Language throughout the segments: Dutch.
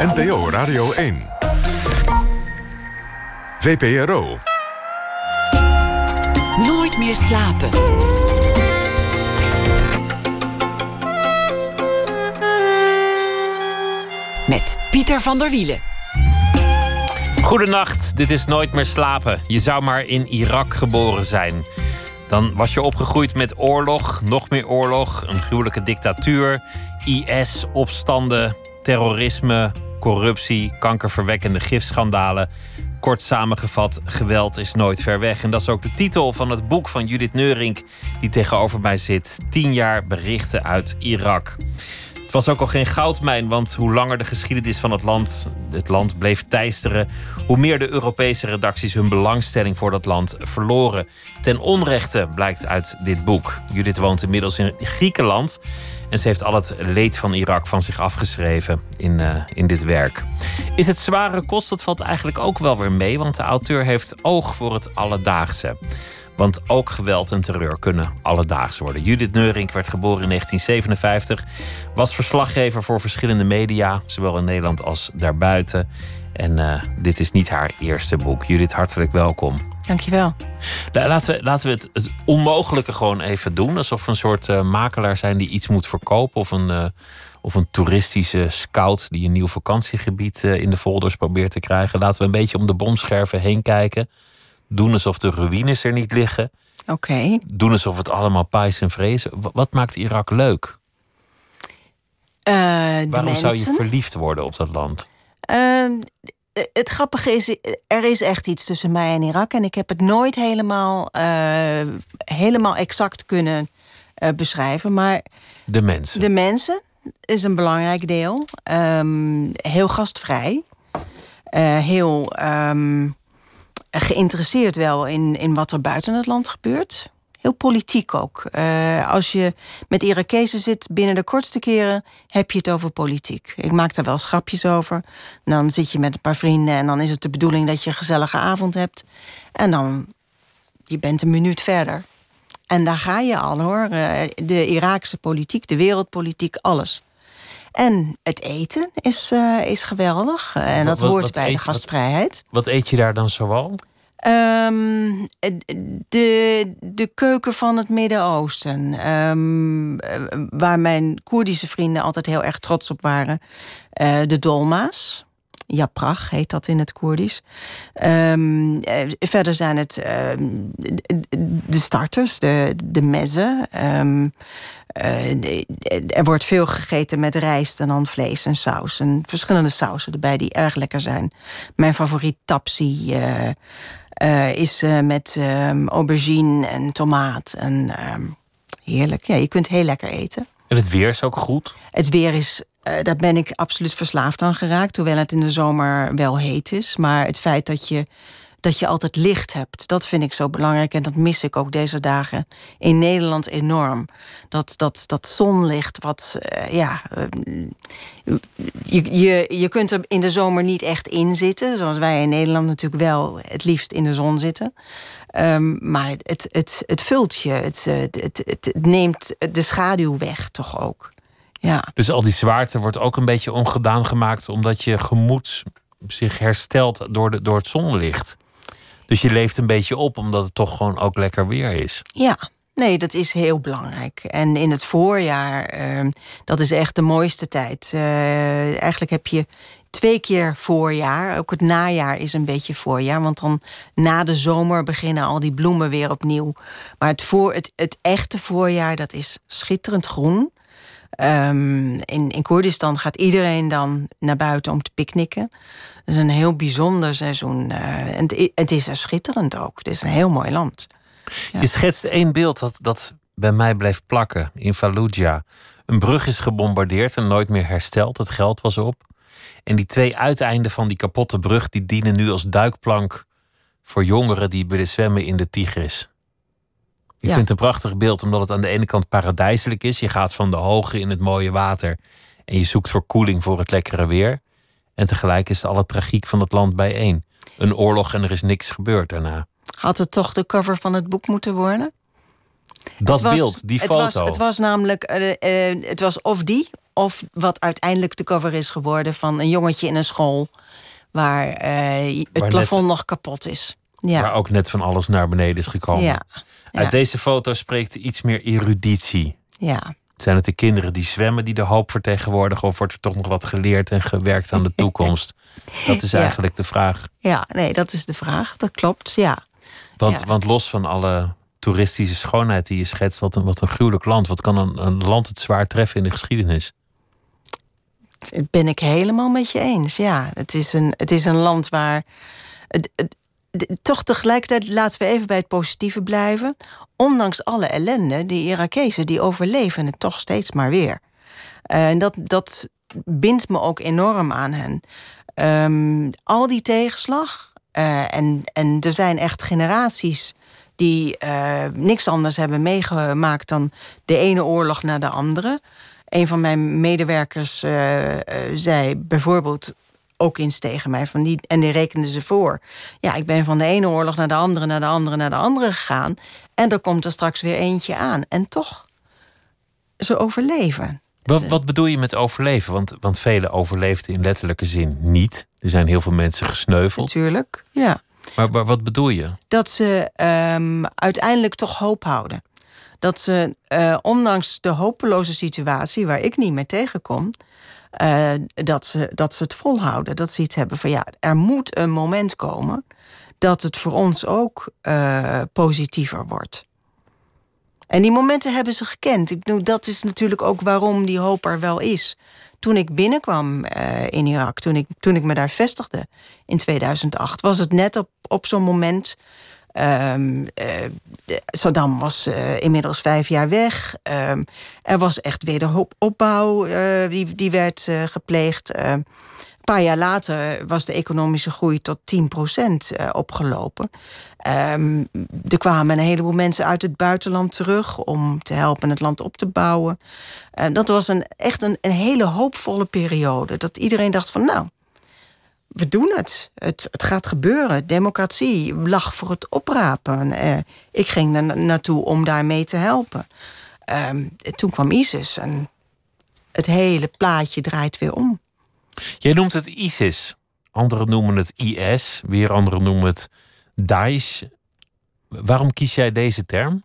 NPO Radio 1. VPRO. Nooit meer slapen. Met Pieter van der Wielen. Goedenacht, dit is Nooit meer slapen. Je zou maar in Irak geboren zijn. Dan was je opgegroeid met oorlog, nog meer oorlog, een gruwelijke dictatuur, IS, opstanden, terrorisme, corruptie, kankerverwekkende gifschandalen. Kort samengevat, geweld is nooit ver weg. En dat is ook de titel van het boek van Judith Neurink, die tegenover mij zit. 10 jaar berichten uit Irak. Het was ook al geen goudmijn, want hoe langer de geschiedenis van het land, het land bleef teisteren, hoe meer de Europese redacties hun belangstelling voor dat land verloren. Ten onrechte blijkt uit dit boek. Judith woont inmiddels in Griekenland en ze heeft al het leed van Irak van zich afgeschreven in, uh, in dit werk. Is het zware kost? Dat valt eigenlijk ook wel weer mee, want de auteur heeft oog voor het alledaagse. Want ook geweld en terreur kunnen alledaags worden. Judith Neurink werd geboren in 1957, was verslaggever voor verschillende media, zowel in Nederland als daarbuiten. En uh, dit is niet haar eerste boek. Judith, hartelijk welkom. Dankjewel. Laten we, laten we het, het onmogelijke gewoon even doen. Alsof we een soort uh, makelaar zijn die iets moet verkopen. Of een, uh, of een toeristische scout die een nieuw vakantiegebied in de folders probeert te krijgen. Laten we een beetje om de bomscherven heen kijken. Doen alsof de ruïnes er niet liggen. Oké. Okay. Doen alsof het allemaal pais en vrezen. Wat maakt Irak leuk? Waarom mensen? zou je verliefd worden op dat land? Het grappige is, er is echt iets tussen mij en Irak. En ik heb het nooit helemaal, uh, helemaal exact kunnen uh, beschrijven. Maar de mensen. De mensen is een belangrijk deel. Um, heel gastvrij. Uh, heel um, geïnteresseerd wel in, in wat er buiten het land gebeurt. Heel politiek ook. Uh, als je met Irakezen zit, binnen de kortste keren heb je het over politiek. Ik maak daar wel schapjes over. Dan zit je met een paar vrienden en dan is het de bedoeling dat je een gezellige avond hebt. En dan, je bent een minuut verder. En daar ga je al hoor. Uh, de Iraakse politiek, de wereldpolitiek, alles. En het eten is, uh, is geweldig. En dat hoort wat bij eet, de gastvrijheid. Wat, wat, eet je daar dan zoal? Um, de, de keuken van het Midden-Oosten. Um, waar mijn Koerdische vrienden altijd heel erg trots op waren. Uh, de dolma's. Japrach heet dat in het Koerdisch. Um, verder zijn het de starters, de, de mezen. Uh, er wordt veel gegeten met rijst en dan vlees en saus. En verschillende sausen erbij die erg lekker zijn. Mijn favoriet tapsi uh, uh, is met um, aubergine en tomaat. En heerlijk. Ja, je kunt heel lekker eten. En het weer is ook goed? Het weer is uh, daar ben ik absoluut verslaafd aan geraakt. Hoewel het in de zomer wel heet is. Maar het feit dat je, dat je altijd licht hebt, dat vind ik zo belangrijk. En dat mis ik ook deze dagen in Nederland enorm. Dat, dat, dat zonlicht, wat uh, ja. Uh, je, je, je kunt er in de zomer niet echt in zitten. Zoals wij in Nederland natuurlijk wel het liefst in de zon zitten. Um, maar het, het, het vult je. Het, het, het, het neemt de schaduw weg, toch ook. Ja. Dus al die zwaarte wordt ook een beetje ongedaan gemaakt, omdat je gemoed zich herstelt door, de, door het zonlicht. Dus je leeft een beetje op, omdat het toch gewoon ook lekker weer is. Ja, nee, dat is heel belangrijk. En in het voorjaar, uh, dat is echt de mooiste tijd. Uh, eigenlijk heb je twee keer voorjaar. Ook het najaar is een beetje voorjaar. Want dan na de zomer beginnen al die bloemen weer opnieuw. Maar het, voor, het, het echte voorjaar, dat is schitterend groen. Um, in, in Koerdistan gaat iedereen dan naar buiten om te picknicken. Dat is een heel bijzonder seizoen. En het, het is er schitterend ook. Het is een heel mooi land. Je schetst één beeld dat, dat bij mij bleef plakken in Fallujah. Een brug is gebombardeerd en nooit meer hersteld. Het geld was op. En die twee uiteinden van die kapotte brug... die dienen nu als duikplank voor jongeren... die willen zwemmen in de Tigris. Ik ja. vind het een prachtig beeld, omdat het aan de ene kant paradijselijk is. Je gaat van de hoge in het mooie water en je zoekt verkoeling voor het lekkere weer. En tegelijk is alle tragiek van het land bijeen. Een oorlog en er is niks gebeurd daarna. Had het toch de cover van het boek moeten worden? Dat was, beeld, die het foto. Was, het was namelijk, uh, uh, het was of die Of wat uiteindelijk de cover is geworden van een jongetje in een school waar eh, het Waar plafond net- nog kapot is. Ja. Waar ook net van alles naar beneden is gekomen. Ja. Uit deze foto spreekt iets meer eruditie. ja. Zijn het de kinderen die zwemmen die de hoop vertegenwoordigen? Of wordt er toch nog wat geleerd en gewerkt aan de toekomst? Dat is Ja. eigenlijk de vraag. Ja, nee, dat is de vraag. Dat klopt, ja. Want, Ja. want los van alle toeristische schoonheid die je schetst, wat een, wat een gruwelijk land. Wat kan een, een land het zwaar treffen in de geschiedenis? Dat ben ik helemaal met je eens. Ja, het is een, het is een land waar. Het, het- toch tegelijkertijd laten we even bij het positieve blijven. Ondanks alle ellende, die Irakezen die overleven het toch steeds maar weer. Eh, En dat, dat bindt me ook enorm aan hen. Ehm, al die tegenslag. eh, en, en er zijn echt generaties die eh, niks anders hebben meegemaakt dan de ene oorlog na de andere. Een van mijn medewerkers zei bijvoorbeeld ook eens tegen mij van die en die rekende ze voor. Ja, ik ben van de ene oorlog naar de andere, naar de andere, naar de andere gegaan. En er komt er straks weer eentje aan. En toch, ze overleven. Wat, wat bedoel je met overleven? Want, want velen overleefden in letterlijke zin niet. Er zijn heel veel mensen gesneuveld. Natuurlijk, ja. Maar, maar wat bedoel je? dat ze ehm, uiteindelijk toch hoop houden. Dat ze, eh, ondanks de hopeloze situatie waar ik niet meer tegenkom, eh, dat, ze, dat ze het volhouden. Dat ze iets hebben van ja, er moet een moment komen dat het voor ons ook eh, positiever wordt. En die momenten hebben ze gekend. Ik bedoel, dat is natuurlijk ook waarom die hoop er wel is. Toen ik binnenkwam eh, in Irak, toen ik, toen ik me daar vestigde in 2008, was het net op, op zo'n moment. De- Saddam was eh, inmiddels vijf jaar weg. Ehm, er was echt wederopbouw eh, die, die werd gepleegd. Ehm, een paar jaar later was de economische groei tot 10% eh, opgelopen. Er kwamen een heleboel mensen uit het buitenland terug om te helpen het land op te bouwen. Dat was een, echt een, een hele hoopvolle periode. Dat iedereen dacht van nou, we doen het. Het, het gaat gebeuren. Democratie lag voor het oprapen. Eh, ik ging er na- naartoe om daarmee te helpen. Ehm, toen kwam ISIS en het hele plaatje draait weer om. Jij noemt het ISIS. Anderen noemen het IS. Weer anderen noemen het Daesh. Waarom kies jij deze term?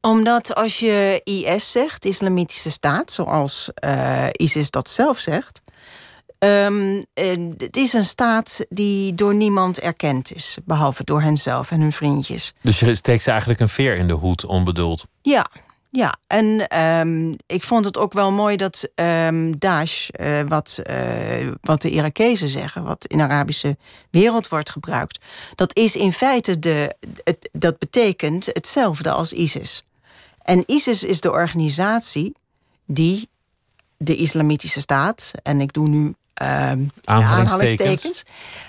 Omdat als je IS zegt, Islamitische Staat, zoals eh, ISIS dat zelf zegt. Ehm, eh, het is een staat die door niemand erkend is, behalve door henzelf en hun vriendjes. Dus je steekt ze eigenlijk een veer in de hoed, onbedoeld. Ja, ja. En ehm, ik vond het ook wel mooi dat ehm Daesh, eh, wat, eh, wat de Irakezen zeggen, wat in de Arabische wereld wordt gebruikt, dat is in feite de, het, dat betekent hetzelfde als ISIS. En ISIS is de organisatie die de Islamitische Staat, en ik doe nu Aanhalingstekens.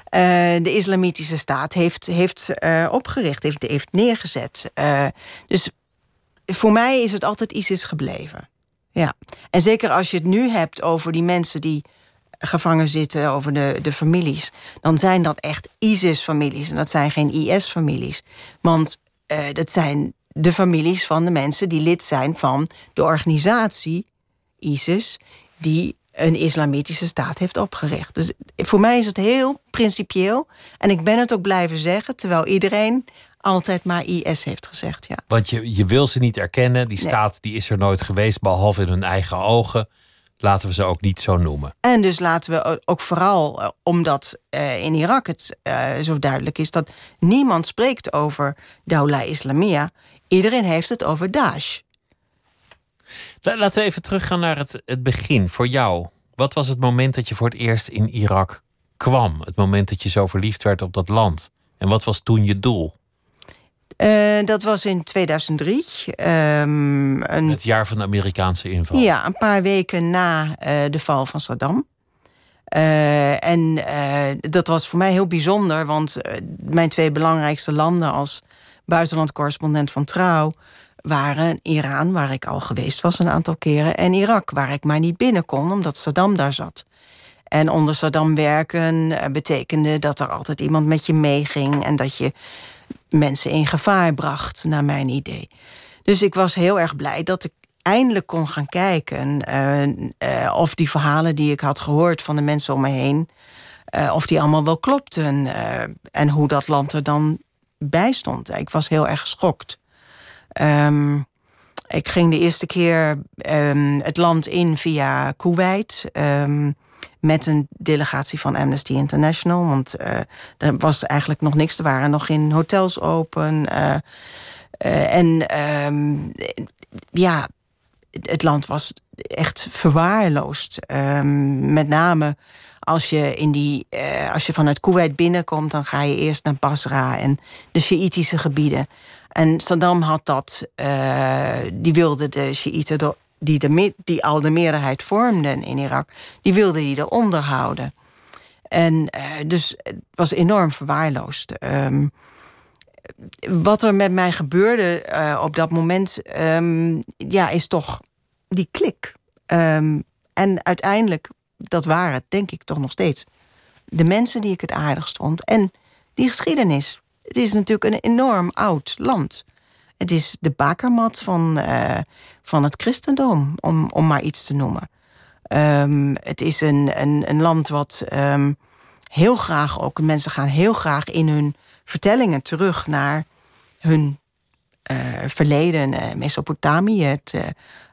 eh, de Islamitische Staat heeft, heeft eh, opgericht, heeft, heeft neergezet. Eh, dus voor mij is het altijd ISIS gebleven. Ja. En zeker als je het nu hebt over die mensen die gevangen zitten, over de, de families, dan zijn dat echt ISIS-families en dat zijn geen IS-families. Want dat zijn de families van de mensen die lid zijn van de organisatie ISIS, die een islamitische staat heeft opgericht. Dus voor mij is het heel principieel. En ik ben het ook blijven zeggen, terwijl iedereen altijd maar IS heeft gezegd. Ja. Want je, je wil ze niet erkennen. Die Nee. staat die is er nooit geweest, behalve in hun eigen ogen. Laten we ze ook niet zo noemen. En dus laten we ook vooral, eh, omdat eh, in Irak het eh, zo duidelijk is dat niemand spreekt over Daula Islamia. Iedereen heeft het over Daesh. La- Laten we even teruggaan naar het, het begin. Voor jou, wat was het moment dat je voor het eerst in Irak kwam? Het moment dat je zo verliefd werd op dat land? En wat was toen je doel? Eh, dat was in 2003. ehm, een Het jaar van de Amerikaanse inval. Ja, een paar weken na eh, de val van Saddam. Eh, en dat was voor mij heel bijzonder, want mijn twee belangrijkste landen als buitenlandcorrespondent van Trouw waren Iran, waar ik al geweest was een aantal keren, en Irak, waar ik maar niet binnen kon omdat Saddam daar zat. En onder Saddam werken eh, betekende dat er altijd iemand met je meeging en dat je mensen in gevaar bracht, naar mijn idee. Dus ik was heel erg blij dat ik eindelijk kon gaan kijken uh, of die verhalen die ik had gehoord van de mensen om me heen, of die allemaal wel klopten en hoe dat land er dan bij stond. Ik was heel erg geschokt. Um, ik ging de eerste keer um, het land in via Kuwait. Um, met een delegatie van Amnesty International. Want uh, er was eigenlijk nog niks. Er waren nog geen hotels open. Uh, uh, en ja, het land was echt verwaarloosd. met name als je, in die, als je vanuit Kuwait binnenkomt... dan ga je eerst naar Basra en de Sjiitische gebieden. En Saddam had dat, uh, die wilde de Shiiten, die, de, die al de meerderheid vormden in Irak, die wilde die eronder houden. En uh, dus het was enorm verwaarloosd. Um, wat er met mij gebeurde uh, op dat moment, um, ja, is toch die klik. Um, en uiteindelijk, dat waren denk ik toch nog steeds de mensen die ik het aardigst vond. En die geschiedenis het is natuurlijk een enorm oud land. Het is de bakermat van, uh, van het christendom, om, om maar iets te noemen. Um, het is een, een, een land wat um, heel graag ook, mensen gaan heel graag in hun vertellingen terug naar hun uh, verleden. Uh, Mesopotamië, het,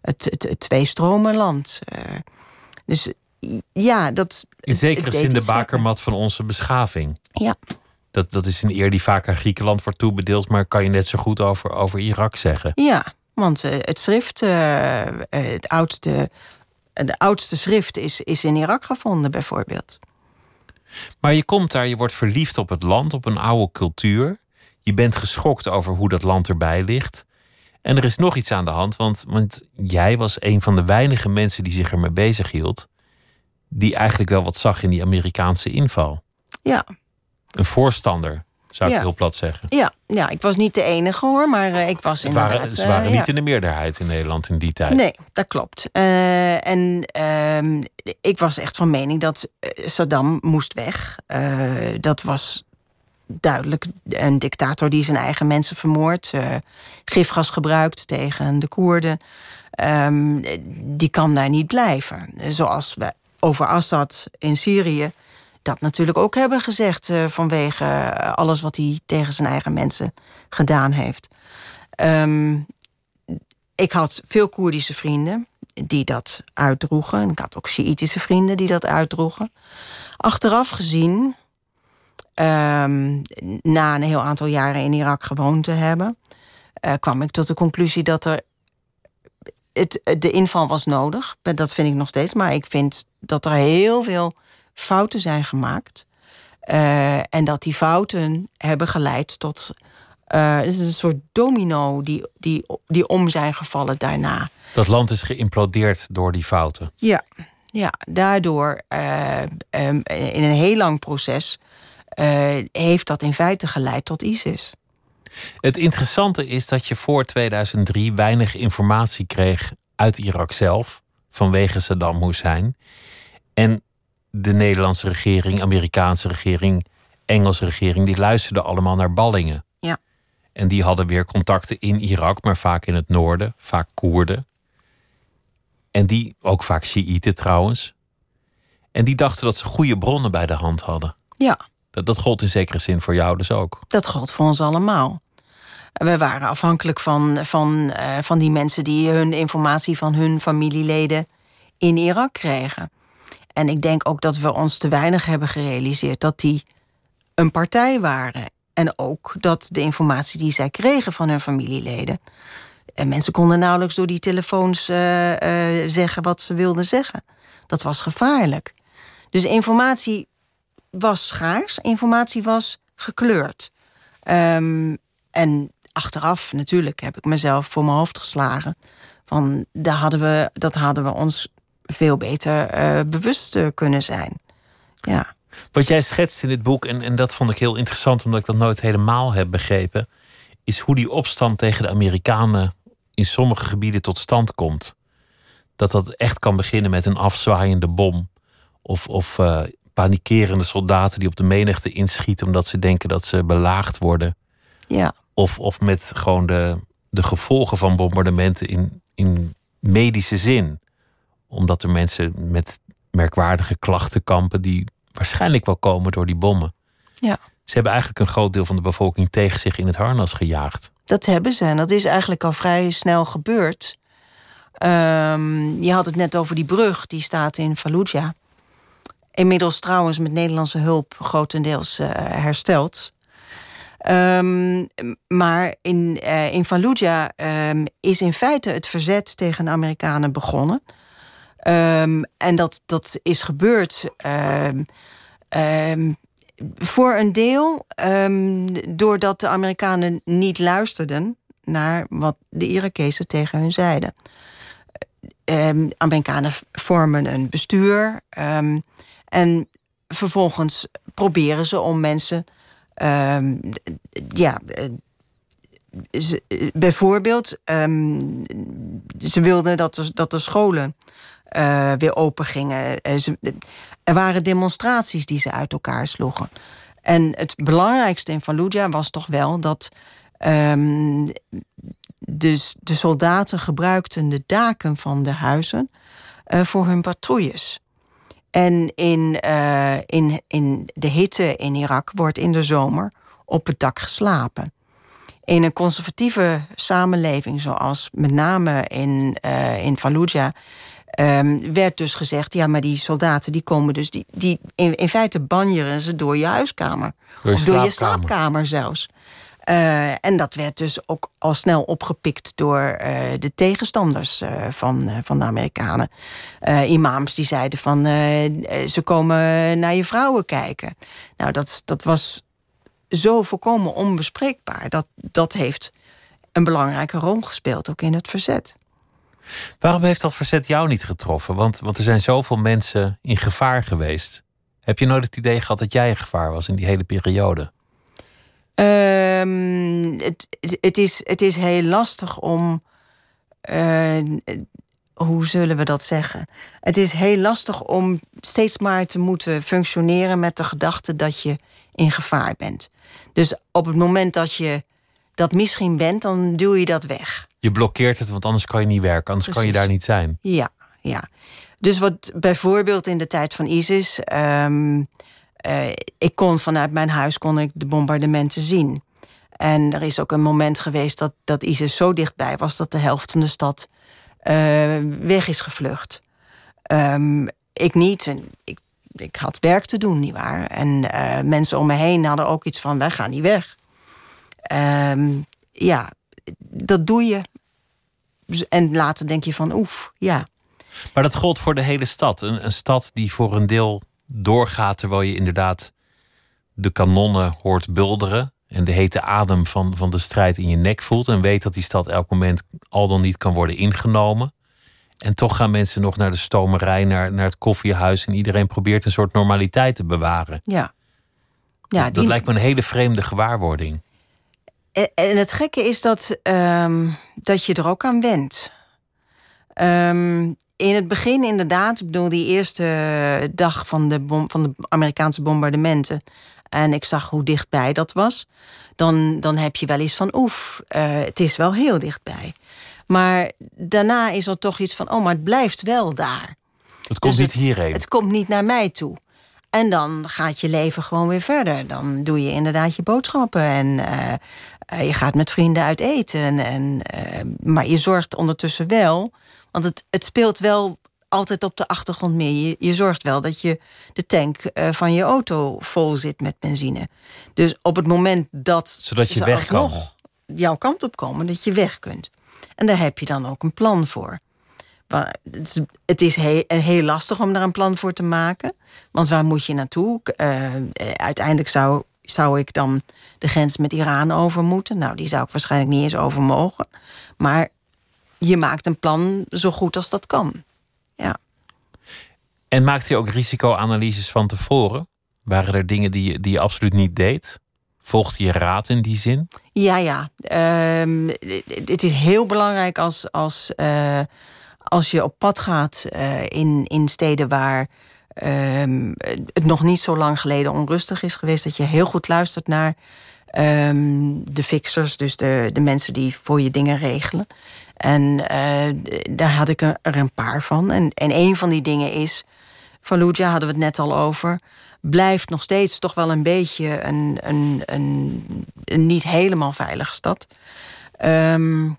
het, het, het tweestromenland. dus ja, dat. In zekere zin de bakermat van onze beschaving. Ja. Dat, dat is een eer die vaak aan Griekenland wordt toebedeeld, maar kan je net zo goed over, over Irak zeggen? Ja, want uh, het schrift, uh, het oudste, de oudste schrift is, is in Irak gevonden, bijvoorbeeld. Maar je komt daar, je wordt verliefd op het land, op een oude cultuur. Je bent geschokt over hoe dat land erbij ligt. En er is nog iets aan de hand, want, want jij was een van de weinige mensen die zich ermee bezig hield, die eigenlijk wel wat zag in die Amerikaanse inval. Ja, een voorstander, zou ik heel plat zeggen. Ja, ja, ik was niet de enige hoor, maar uh, ik was inderdaad... Waren, ze waren uh, niet in de meerderheid in Nederland in die tijd. Nee, dat klopt. Uh, en ehm, ik was echt van mening dat Saddam moest weg. dat was duidelijk een dictator die zijn eigen mensen vermoordt. gifgas gebruikt tegen de Koerden. Um, die kan daar niet blijven. Zoals we over Assad in Syrië dat natuurlijk ook hebben gezegd uh, vanwege eh, alles wat hij tegen zijn eigen mensen gedaan heeft. Um, ik had veel Koerdische vrienden die dat uitdroegen. Ik had ook Sjiitische vrienden die dat uitdroegen. Achteraf gezien, um, na een heel aantal jaren in Irak gewoond te hebben, uh, kwam ik tot de conclusie dat er. Het, de inval was nodig, dat vind ik nog steeds. Maar ik vind dat er heel veel fouten zijn gemaakt. Uh, en dat die fouten hebben geleid tot. Uh, het is een soort domino die, die, die om zijn gevallen daarna. Dat land is geïmplodeerd door die fouten. Ja, ja daardoor uh, um, in een heel lang proces heeft dat in feite geleid tot ISIS. Het interessante is dat je voor 2003 weinig informatie kreeg uit Irak zelf, vanwege Saddam Hussein. En de Nederlandse regering, Amerikaanse regering, Engelse regering, die luisterden allemaal naar ballingen. Ja. En die hadden weer contacten in Irak, maar vaak in het noorden, vaak Koerden. En die, ook vaak Shiiten trouwens. En die dachten dat ze goede bronnen bij de hand hadden. Ja. Dat, dat gold in zekere zin voor jou dus ook. Dat gold voor ons allemaal. We waren afhankelijk van, van, uh, van die mensen die hun informatie van hun familieleden in Irak kregen. En ik denk ook dat we ons te weinig hebben gerealiseerd dat die een partij waren. En ook dat de informatie die zij kregen van hun familieleden. En mensen konden nauwelijks door die telefoons uh, uh, zeggen wat ze wilden zeggen. Dat was gevaarlijk. Dus informatie was schaars, informatie was gekleurd. Um, en achteraf natuurlijk heb ik mezelf voor mijn hoofd geslagen. Van, daar hadden we, dat hadden we ons veel beter uh, bewust uh, kunnen zijn. Ja. Wat jij schetst in dit boek, en, en dat vond ik heel interessant omdat ik dat nooit helemaal heb begrepen, is hoe die opstand tegen de Amerikanen in sommige gebieden tot stand komt. Dat dat echt kan beginnen met een afzwaaiende bom. Of, of uh, panikerende soldaten die op de menigte inschieten omdat ze denken dat ze belaagd worden. Ja. Of, of met gewoon de, de gevolgen van bombardementen in, in medische zin. Omdat er mensen met merkwaardige klachten kampen die waarschijnlijk wel komen door die bommen. Ja. Ze hebben eigenlijk een groot deel van de bevolking tegen zich in het harnas gejaagd. Dat hebben ze en dat is eigenlijk al vrij snel gebeurd. Ehm, je had het net over die brug, die staat in Fallujah. Inmiddels trouwens met Nederlandse hulp grotendeels uh, hersteld. Um, maar in, uh, in Fallujah um, is in feite het verzet tegen de Amerikanen begonnen. En dat, dat is gebeurd voor een deel doordat de Amerikanen niet luisterden naar wat de Irakezen tegen hun zeiden. Amerikanen vormen een bestuur. En vervolgens proberen ze om mensen. Ja, ze, bijvoorbeeld, ze wilden dat de, dat de scholen uh, weer open gingen. Ze, er waren demonstraties die ze uit elkaar sloegen. En het belangrijkste in Fallujah was toch wel dat Um, dus de soldaten gebruikten de daken van de huizen uh, voor hun patrouilles. En in, in, in de hitte in Irak wordt in de zomer op het dak geslapen. In een conservatieve samenleving, zoals met name in, in Fallujah, um, werd dus gezegd: ja, maar die soldaten die komen dus, die, die in, in feite banjeren ze door je huiskamer. Door je of door je slaapkamer zelfs. Uh, en dat werd dus ook al snel opgepikt door uh, de tegenstanders uh, van, van de Amerikanen. imams die zeiden van ze komen naar je vrouwen kijken. Nou, dat, dat was zo volkomen onbespreekbaar. Dat, dat heeft een belangrijke rol gespeeld, ook in het verzet. Waarom heeft dat verzet jou niet getroffen? Want, want er zijn zoveel mensen in gevaar geweest. Heb je nooit het idee gehad dat jij in gevaar was in die hele periode? Um, het, het, is, het is heel lastig om. Uh, hoe zullen we dat zeggen? Het is heel lastig om steeds maar te moeten functioneren met de gedachte dat je in gevaar bent. Dus op het moment dat je dat misschien bent, dan duw je dat weg. Je blokkeert het, want anders kan je niet werken, anders kan je daar niet zijn. Ja, ja. Dus wat bijvoorbeeld in de tijd van ISIS. Um, uh, ik kon vanuit mijn huis kon ik de bombardementen zien. En er is ook een moment geweest dat, dat ISIS zo dichtbij was dat de helft van de stad uh, weg is gevlucht. Um, ik niet. Ik, ik had werk te doen, nietwaar? En uh, mensen om me heen hadden ook iets van: wij gaan niet weg. Um, ja, dat doe je. En later denk je van: oef, ja. Maar dat gold voor de hele stad. Een, een stad die voor een deel doorgaat terwijl je inderdaad de kanonnen hoort bulderen en de hete adem van, van de strijd in je nek voelt en weet dat die stad elk moment al dan niet kan worden ingenomen. En toch gaan mensen nog naar de stomerij, naar, naar het koffiehuis en iedereen probeert een soort normaliteit te bewaren. Ja. ja dat, dat lijkt me een hele vreemde gewaarwording. En het gekke is dat, um, dat je er ook aan went. Um, in het begin inderdaad, ik bedoel, die eerste dag van de, bom, van de Amerikaanse bombardementen. En ik zag hoe dichtbij dat was. Dan, dan heb je wel eens van, oef, uh, het is wel heel dichtbij. Maar daarna is er toch iets van, oh, maar het blijft wel daar. Het komt dus niet hierheen. Het komt niet naar mij toe. En dan gaat je leven gewoon weer verder. Dan doe je inderdaad je boodschappen en uh, je gaat met vrienden uit eten. En, uh, maar je zorgt ondertussen wel want het, het speelt wel altijd op de achtergrond meer. Je, je zorgt wel dat je de tank uh, van je auto vol zit met benzine. Dus op het moment dat Zodat je weg kan. jouw kant op komen, dat je weg kunt. En daar heb je dan ook een plan voor. Het is heel, heel lastig om daar een plan voor te maken. Want waar moet je naartoe? Uh, uiteindelijk zou, zou ik dan de grens met Iran over moeten. Nou, die zou ik waarschijnlijk niet eens over mogen. Maar je maakt een plan zo goed als dat kan. Ja. En maakte je ook risicoanalyses van tevoren? Waren er dingen die je, die je absoluut niet deed? Volgde je raad in die zin? Ja, ja. Um, het is heel belangrijk als, als, uh, als je op pad gaat uh, in, in steden waar um, het nog niet zo lang geleden onrustig is geweest, dat je heel goed luistert naar um, de fixers, dus de, de mensen die voor je dingen regelen. En eh, daar had ik er een paar van. En, en een van die dingen is, Fallujah hadden we het net al over, blijft nog steeds toch wel een beetje een, een, een, een niet helemaal veilige stad. Ehm,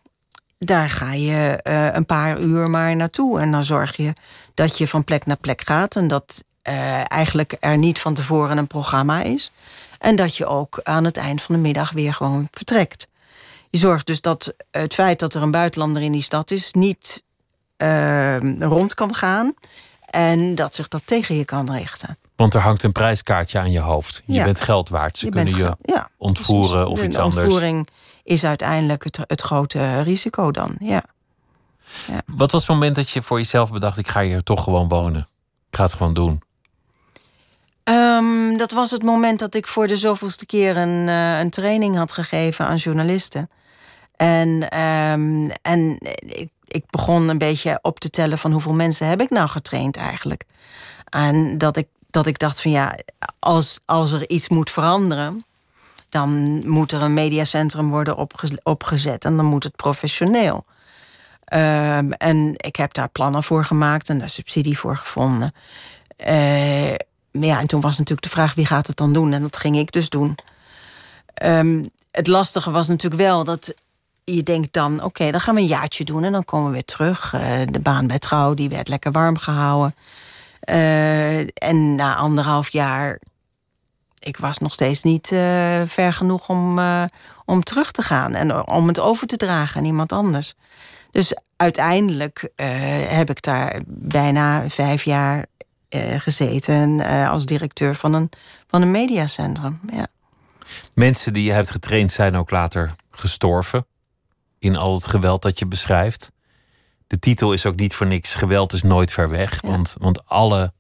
daar ga je uh, een paar uur maar naartoe. En dan zorg je dat je van plek naar plek gaat. En dat uh, eigenlijk er niet van tevoren een programma is. En dat je ook aan het eind van de middag weer gewoon vertrekt. Je zorgt dus dat het feit dat er een buitenlander in die stad is, niet uh, rond kan gaan. En dat zich dat tegen je kan richten. Want er hangt een prijskaartje aan je hoofd. Je bent geld waard. Ze je kunnen je ja, ontvoeren of iets anders. De ontvoering is uiteindelijk het, het grote risico dan, ja. ja. Wat was het moment dat je voor jezelf bedacht... ik ga hier toch gewoon wonen? Ik ga het gewoon doen. Um, dat was het moment dat ik voor de zoveelste keer een, uh, een training had gegeven aan journalisten. En, um, en ik, ik begon een beetje op te tellen van hoeveel mensen heb ik nou getraind eigenlijk. En dat ik, dat ik dacht van ja, als, als er iets moet veranderen, dan moet er een mediacentrum worden opge opgezet en dan moet het professioneel. Um, en ik heb daar plannen voor gemaakt en daar subsidie voor gevonden. Uh, ja, en toen was natuurlijk de vraag wie gaat het dan doen? En dat ging ik dus doen. Um, het lastige was natuurlijk wel dat je denkt dan... oké, dan gaan we een jaartje doen en dan komen we weer terug. Uh, de baan bij Trouw, die werd lekker warm gehouden. Uh, en na anderhalf jaar... ik was nog steeds niet uh, ver genoeg om, om terug te gaan... en om het over te dragen aan iemand anders. Dus uiteindelijk heb ik daar bijna vijf jaar gezeten als directeur van een, van een mediacentrum. Ja. Mensen die je hebt getraind zijn ook later gestorven in al het geweld dat je beschrijft. De titel is ook niet voor niks. Geweld is nooit ver weg. Ja. Want, want alle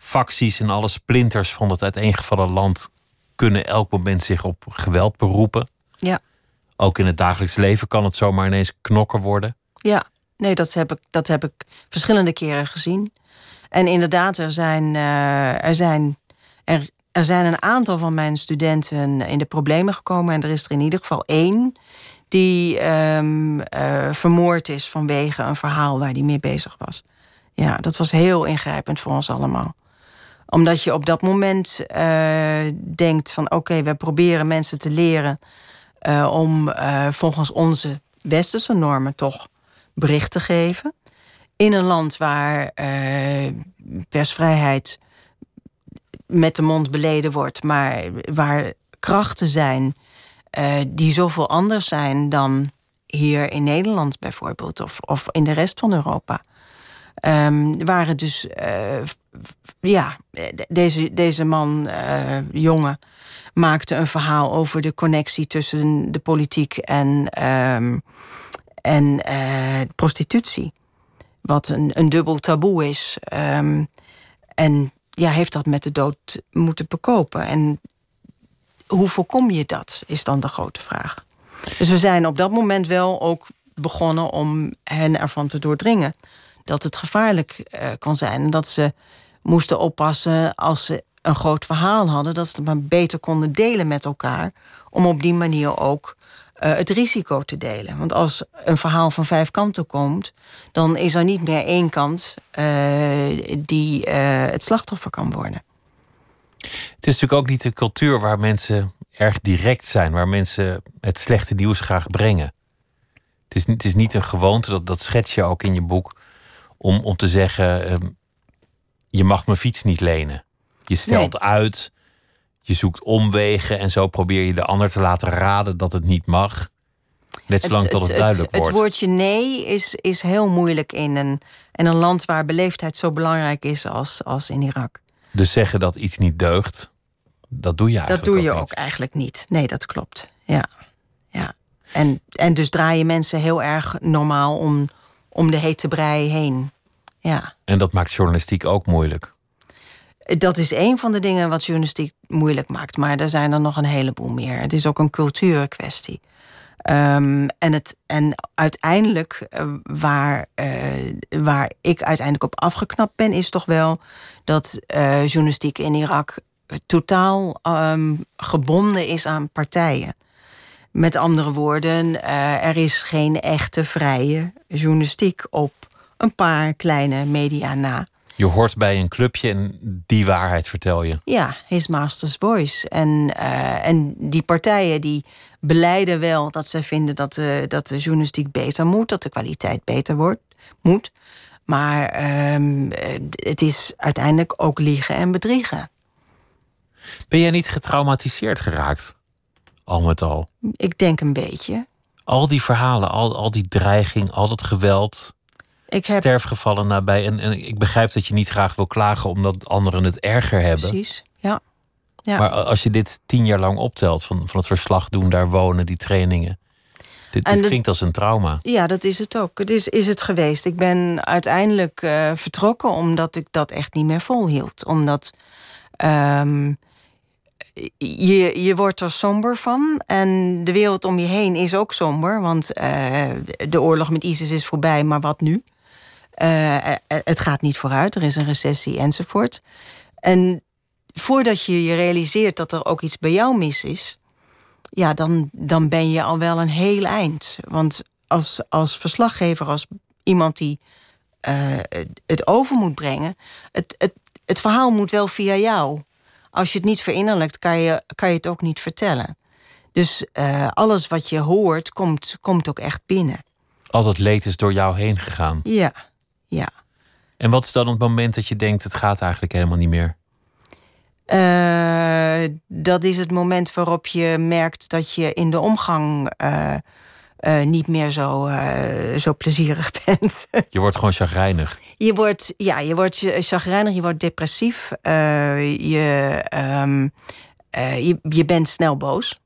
facties en alle splinters van het uiteengevallen land kunnen elk moment zich op geweld beroepen. Ja. Ook in het dagelijks leven kan het zomaar ineens knokken worden. Ja, nee, dat heb ik, dat heb ik verschillende keren gezien. En inderdaad, er zijn, uh, er, zijn, er, er zijn een aantal van mijn studenten in de problemen gekomen. En er is er in ieder geval één die um, uh, vermoord is vanwege een verhaal waar hij mee bezig was. Ja, dat was heel ingrijpend voor ons allemaal omdat je op dat moment uh, denkt van oké, we proberen mensen te leren uh, om uh, volgens onze westerse normen toch bericht te geven in een land waar persvrijheid met de mond beleden wordt, maar waar krachten zijn die zoveel anders zijn dan hier in Nederland bijvoorbeeld, of, of in de rest van Europa. Um, waren dus, uh, ja, deze, deze man, jongen, maakte een verhaal over de connectie tussen de politiek en, um, en prostitutie. Wat een, een dubbel taboe is. Um, en ja, heeft dat met de dood moeten bekopen. En hoe voorkom je dat, is dan de grote vraag. Dus we zijn op dat moment wel ook begonnen om hen ervan te doordringen dat het gevaarlijk uh, kon zijn. En dat ze moesten oppassen als ze een groot verhaal hadden, dat ze het maar beter konden delen met elkaar. Om op die manier ook uh, het risico te delen. Want als een verhaal van vijf kanten komt, dan is er niet meer één kant uh, die het slachtoffer kan worden. Het is natuurlijk ook niet de cultuur waar mensen erg direct zijn, waar mensen het slechte nieuws graag brengen. Het is, het is niet een gewoonte, dat, dat schets je ook in je boek, om, om te zeggen: um, je mag mijn fiets niet lenen. Je stelt nee. uit je zoekt omwegen en zo probeer je de ander te laten raden dat het niet mag. Net zolang tot het, het duidelijk het, wordt. Het woordje nee is, is heel moeilijk in een, in een land waar beleefdheid zo belangrijk is als, als in Irak. Dus zeggen dat iets niet deugt, dat doe je eigenlijk Dat doe je ook, ook eigenlijk niet. Nee, dat klopt. Ja. ja. En, en dus draaien mensen heel erg normaal om, om de hete brei heen. Ja. En dat maakt journalistiek ook moeilijk. Dat is een van de dingen wat journalistiek moeilijk maakt. Maar er zijn er nog een heleboel meer. Het is ook een cultuurkwestie. Um, en, het, en uiteindelijk, uh, waar, uh, waar ik uiteindelijk op afgeknapt ben, is toch wel dat uh, journalistiek in Irak totaal um, gebonden is aan partijen. Met andere woorden, eh, er is geen echte vrije journalistiek op een paar kleine media na. Je hoort bij een clubje en die waarheid vertel je. Ja, his master's voice. En, uh, en die partijen die beleiden wel dat ze vinden dat de, dat de journalistiek beter moet, dat de kwaliteit beter wordt, moet. Maar um, het is uiteindelijk ook liegen en bedriegen. Ben jij niet getraumatiseerd geraakt? Al met al. Ik denk een beetje. Al die verhalen, al, al die dreiging, al dat geweld. Ik heb... Sterfgevallen nabij. En, en ik begrijp dat je niet graag wil klagen omdat anderen het erger hebben. Precies, ja. ja. Maar als je dit tien jaar lang optelt, van, van het verslag doen, daar wonen, die trainingen. Dit, dit klinkt als een trauma. Ja, dat is het ook. Het is, is het geweest. Ik ben uiteindelijk uh, vertrokken omdat ik dat echt niet meer volhield. Omdat um, je, je wordt er somber van. En de wereld om je heen is ook somber. Want uh, de oorlog met ISIS is voorbij, maar wat nu? Uh, het gaat niet vooruit, er is een recessie enzovoort. En voordat je je realiseert dat er ook iets bij jou mis is, ja, dan, dan ben je al wel een heel eind. Want als, als verslaggever, als iemand die het over moet brengen, het, het, het verhaal moet wel via jou. Als je het niet verinnerlijkt, kan je, kan je het ook niet vertellen. Dus uh, alles wat je hoort, komt, komt ook echt binnen. Al dat leed is door jou heen gegaan. Ja, ja. En wat is dan het moment dat je denkt: het gaat eigenlijk helemaal niet meer? Uh, dat is het moment waarop je merkt dat je in de omgang uh, uh, niet meer zo, zo plezierig bent. Je wordt gewoon chagrijnig. Je wordt, ja, je wordt chagrijnig, je wordt depressief. je, um, je, je bent snel boos.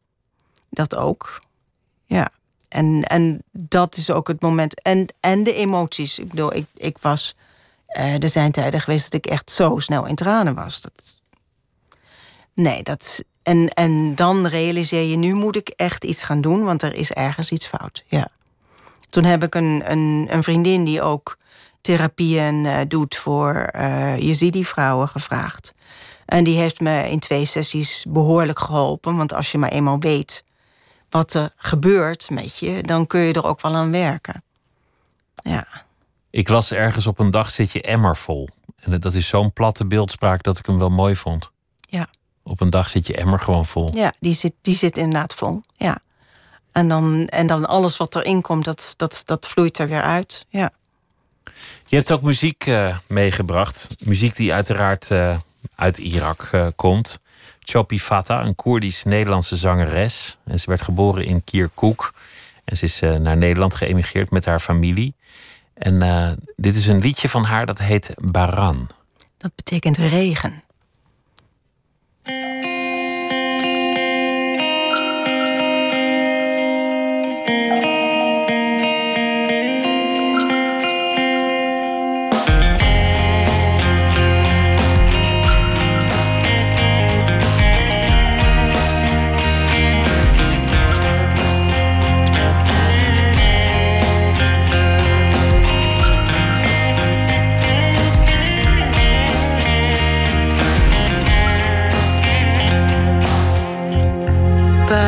Dat ook. Ja. En, en dat is ook het moment. En, en de emoties. Ik bedoel, ik, ik was. er zijn tijden geweest dat ik echt zo snel in tranen was. Dat, Nee, dat. En, en dan realiseer je, nu moet ik echt iets gaan doen, want er is ergens iets fout. Ja. Toen heb ik een, een, een vriendin die ook therapieën uh, doet voor uh, Yazidi-vrouwen gevraagd. En die heeft me in twee sessies behoorlijk geholpen. Want als je maar eenmaal weet wat er gebeurt met je, dan kun je er ook wel aan werken. Ja. Ik las ergens op een dag zit je emmer vol. En dat is zo'n platte beeldspraak dat ik hem wel mooi vond. Ja. Op een dag zit je emmer gewoon vol. Ja, die zit, die zit inderdaad vol. Ja. En dan, en dan alles wat erin komt, dat, dat, dat vloeit er weer uit. Ja. Je hebt ook muziek uh, meegebracht. Muziek die uiteraard uh, uit Irak uh, komt. Chopi Fata, een Koerdisch-Nederlandse zangeres. En ze werd geboren in Kirkuk. En ze is naar Nederland geëmigreerd met haar familie. En dit is een liedje van haar dat heet Baran. Dat betekent regen.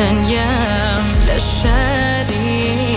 ثانية للشريك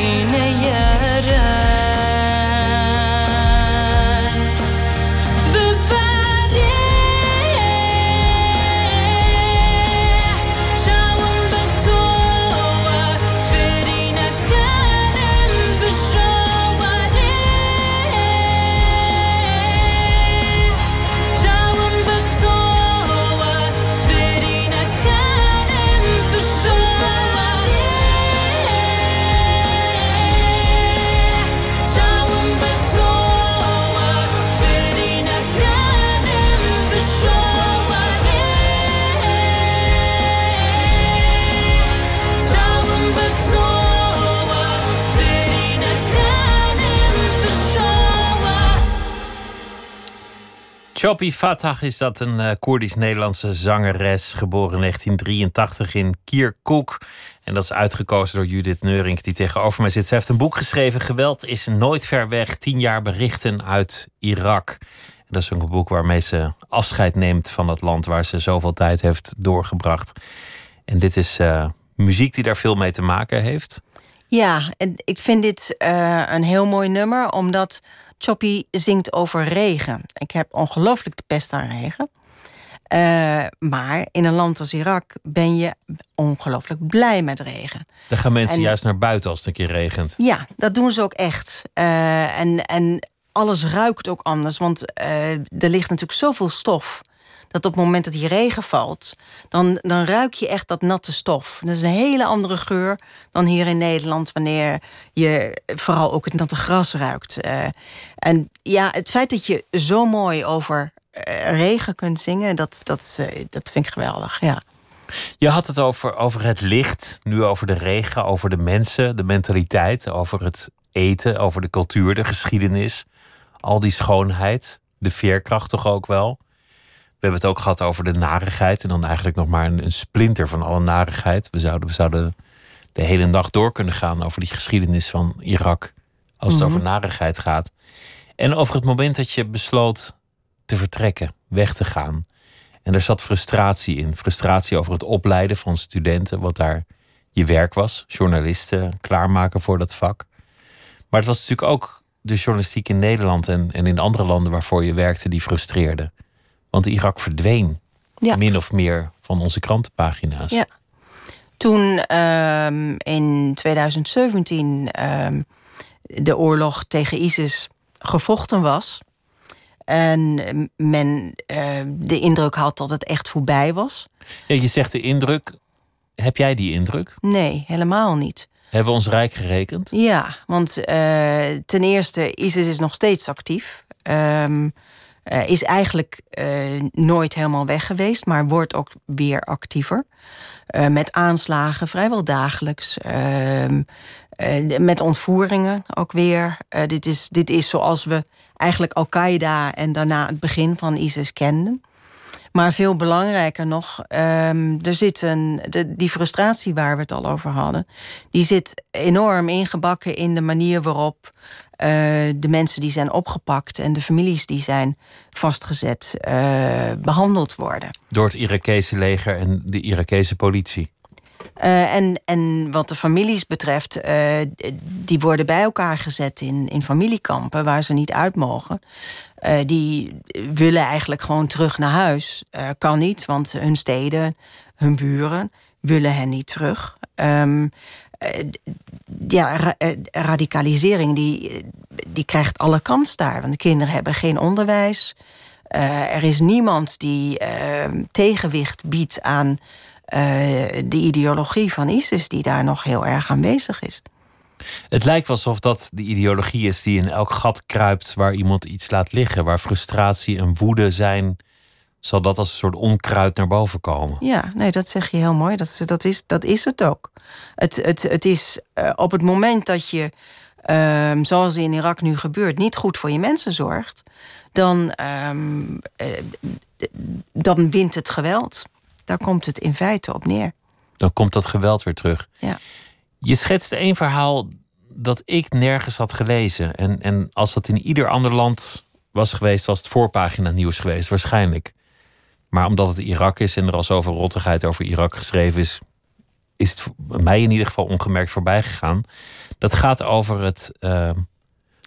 Chopi Fatah is dat een uh, Koerdisch-Nederlandse zangeres, geboren in 1983 in Kirkuk. En dat is uitgekozen door Judith Neurink, die tegenover mij zit. Ze heeft een boek geschreven, Geweld is nooit ver weg, tien jaar berichten uit Irak. En dat is een boek waarmee ze afscheid neemt van het land waar ze zoveel tijd heeft doorgebracht. En dit is uh, muziek die daar veel mee te maken heeft. Ja, en ik vind dit uh, een heel mooi nummer, omdat Choppy zingt over regen. Ik heb ongelooflijk de pest aan regen. Uh, maar in een land als Irak ben je ongelooflijk blij met regen. Dan gaan mensen juist naar buiten als het een keer regent. Ja, dat doen ze ook echt. Uh, en, en alles ruikt ook anders, want uh, er ligt natuurlijk zoveel stof dat op het moment dat die regen valt, dan, dan ruik je echt dat natte stof. Dat is een hele andere geur dan hier in Nederland, wanneer je vooral ook het natte gras ruikt. Uh, en ja, het feit dat je zo mooi over uh, regen kunt zingen, dat, dat, uh, dat vind ik geweldig. Ja. Je had het over, over het licht, nu over de regen, over de mensen, de mentaliteit, over het eten, over de cultuur, de geschiedenis, al die schoonheid, de veerkracht toch ook wel. We hebben het ook gehad over de narigheid. En dan eigenlijk nog maar een, een splinter van alle narigheid. We zouden, we zouden de hele dag door kunnen gaan over die geschiedenis van Irak. Als het mm -hmm. over narigheid gaat. En over het moment dat je besloot te vertrekken, weg te gaan. En er zat frustratie in. Frustratie over het opleiden van studenten, wat daar je werk was. Journalisten klaarmaken voor dat vak. Maar het was natuurlijk ook de journalistiek in Nederland en, en in andere landen waarvoor je werkte die frustreerde. Want Irak verdween ja. min of meer van onze krantenpagina's. Ja. Toen um, in 2017 um, de oorlog tegen ISIS gevochten was. En men uh, de indruk had dat het echt voorbij was. Ja, je zegt de indruk. Heb jij die indruk? Nee, helemaal niet. Hebben we ons rijk gerekend? Ja, want uh, ten eerste, ISIS is nog steeds actief. Um, uh, is eigenlijk uh, nooit helemaal weg geweest, maar wordt ook weer actiever. Uh, met aanslagen vrijwel dagelijks. Ehm, met ontvoeringen ook weer. dit, is, dit is zoals we eigenlijk Al-Qaeda en daarna het begin van ISIS kenden. Maar veel belangrijker nog, um, er zit een, die frustratie waar we het al over hadden, die zit enorm ingebakken in de manier waarop uh, de mensen die zijn opgepakt en de families die zijn vastgezet uh, behandeld worden. Door het Irakese leger en de Irakese politie. Uh, en, en wat de families betreft, die worden bij elkaar gezet in, in familiekampen waar ze niet uit mogen. Die willen eigenlijk gewoon terug naar huis. kan niet, want hun steden, hun buren willen hen niet terug. Um, ja, ra radicalisering die, die krijgt alle kans daar. Want de kinderen hebben geen onderwijs. er is niemand die ehm, tegenwicht biedt aan de ideologie van ISIS die daar nog heel erg aanwezig is. Het lijkt alsof dat de ideologie is die in elk gat kruipt waar iemand iets laat liggen, waar frustratie en woede zijn, zal dat als een soort onkruid naar boven komen. Ja, nee, dat zeg je heel mooi. Dat, dat, is, dat is het ook. Het, het, het is uh, op het moment dat je ehm, zoals in Irak nu gebeurt, niet goed voor je mensen zorgt, dan, ehm, eh, dan wint het geweld. Daar komt het in feite op neer. Dan komt dat geweld weer terug. Ja. Je schetste één verhaal dat ik nergens had gelezen. En, en als dat in ieder ander land was geweest, was het voorpagina nieuws geweest, waarschijnlijk. Maar omdat het Irak is en er al zoveel rottigheid over Irak geschreven is, is het mij in ieder geval ongemerkt voorbij gegaan. Dat gaat over het uh,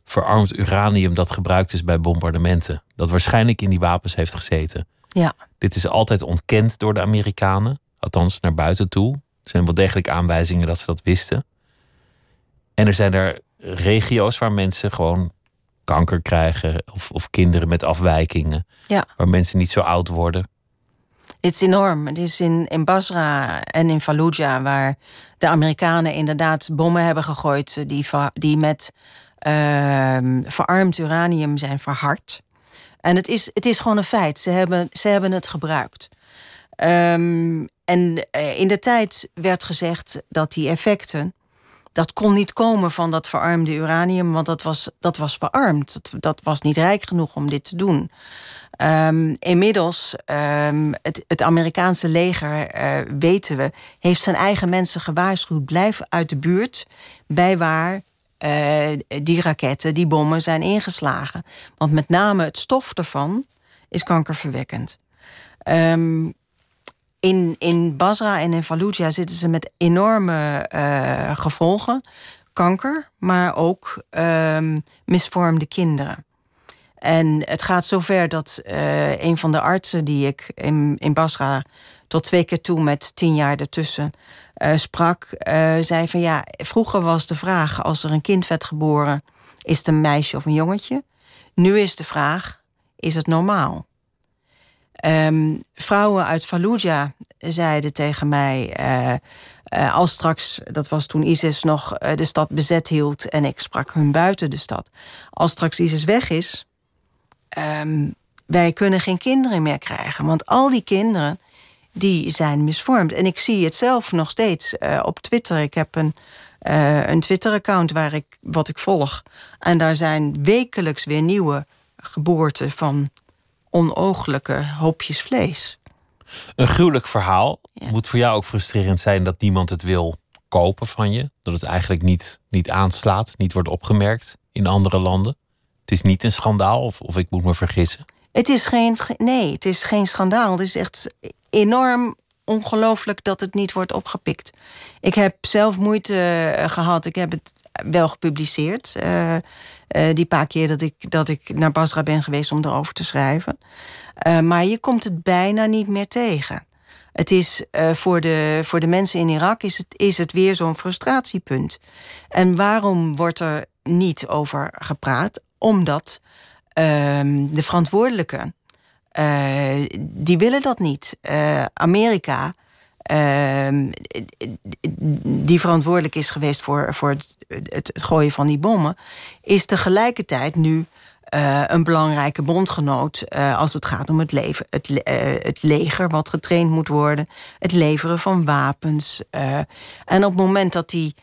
verarmd uranium dat gebruikt is bij bombardementen. Dat waarschijnlijk in die wapens heeft gezeten. Ja. Dit is altijd ontkend door de Amerikanen, althans naar buiten toe. Er zijn wel degelijk aanwijzingen dat ze dat wisten. En er zijn er regio's waar mensen gewoon kanker krijgen of, of kinderen met afwijkingen. Ja. Waar mensen niet zo oud worden. Het is enorm. Het is in, in Basra en in Fallujah, waar de Amerikanen inderdaad bommen hebben gegooid die, die met uh, verarmd uranium zijn verhard. En het is, het is gewoon een feit. Ze hebben, ze hebben het gebruikt. Um, en uh, in de tijd werd gezegd dat die effecten. Dat kon niet komen van dat verarmde uranium, want dat was, dat was verarmd. Dat, dat was niet rijk genoeg om dit te doen. Um, inmiddels, um, het, het, Amerikaanse leger, uh, weten we, heeft zijn eigen mensen gewaarschuwd. Blijf uit de buurt bij waar uh, die raketten, die bommen zijn ingeslagen. Want met name het stof ervan is kankerverwekkend. Um, in, in Basra en in Fallujah zitten ze met enorme uh, gevolgen. Kanker, maar ook misvormde kinderen. En het gaat zover dat uh, een van de artsen die ik in, in Basra tot twee keer toe met tien jaar ertussen uh, sprak, uh, zei van ja, vroeger was de vraag als er een kind werd geboren, is het een meisje of een jongetje? Nu is de vraag, is het normaal? Um, vrouwen uit Fallujah zeiden tegen mij, als straks, dat was toen ISIS nog de stad bezet hield en ik sprak hun buiten de stad, als straks ISIS weg is, um, wij kunnen geen kinderen meer krijgen. Want al die kinderen die zijn misvormd. En ik zie het zelf nog steeds uh, op Twitter. Ik heb een, uh, een Twitter-account waar ik wat ik volg. En daar zijn wekelijks weer nieuwe geboorten van onooglijke hoopjes vlees. Een gruwelijk verhaal. Ja. Moet voor jou ook frustrerend zijn dat niemand het wil kopen van je. Dat het eigenlijk niet, niet aanslaat, niet wordt opgemerkt in andere landen. Het is niet een schandaal, of, of ik moet me vergissen? Het is geen, nee, het is geen schandaal. Het is echt enorm ongelooflijk dat het niet wordt opgepikt. Ik heb zelf moeite gehad. Ik heb het wel gepubliceerd. Uh, uh, die paar keer dat ik, dat ik naar Basra ben geweest om erover te schrijven. Maar je komt het bijna niet meer tegen. Het is voor, de, voor de mensen in Irak is het, is het weer zo'n frustratiepunt. En waarom wordt er niet over gepraat? Omdat uh, de verantwoordelijken, uh, die willen dat niet. Uh, Amerika, ehm, die verantwoordelijk is geweest voor, voor het, het, gooien van die bommen, is tegelijkertijd nu uh, een belangrijke bondgenoot als het gaat om het, leven, het, het, leger wat getraind moet worden, het leveren van wapens. en op het moment dat die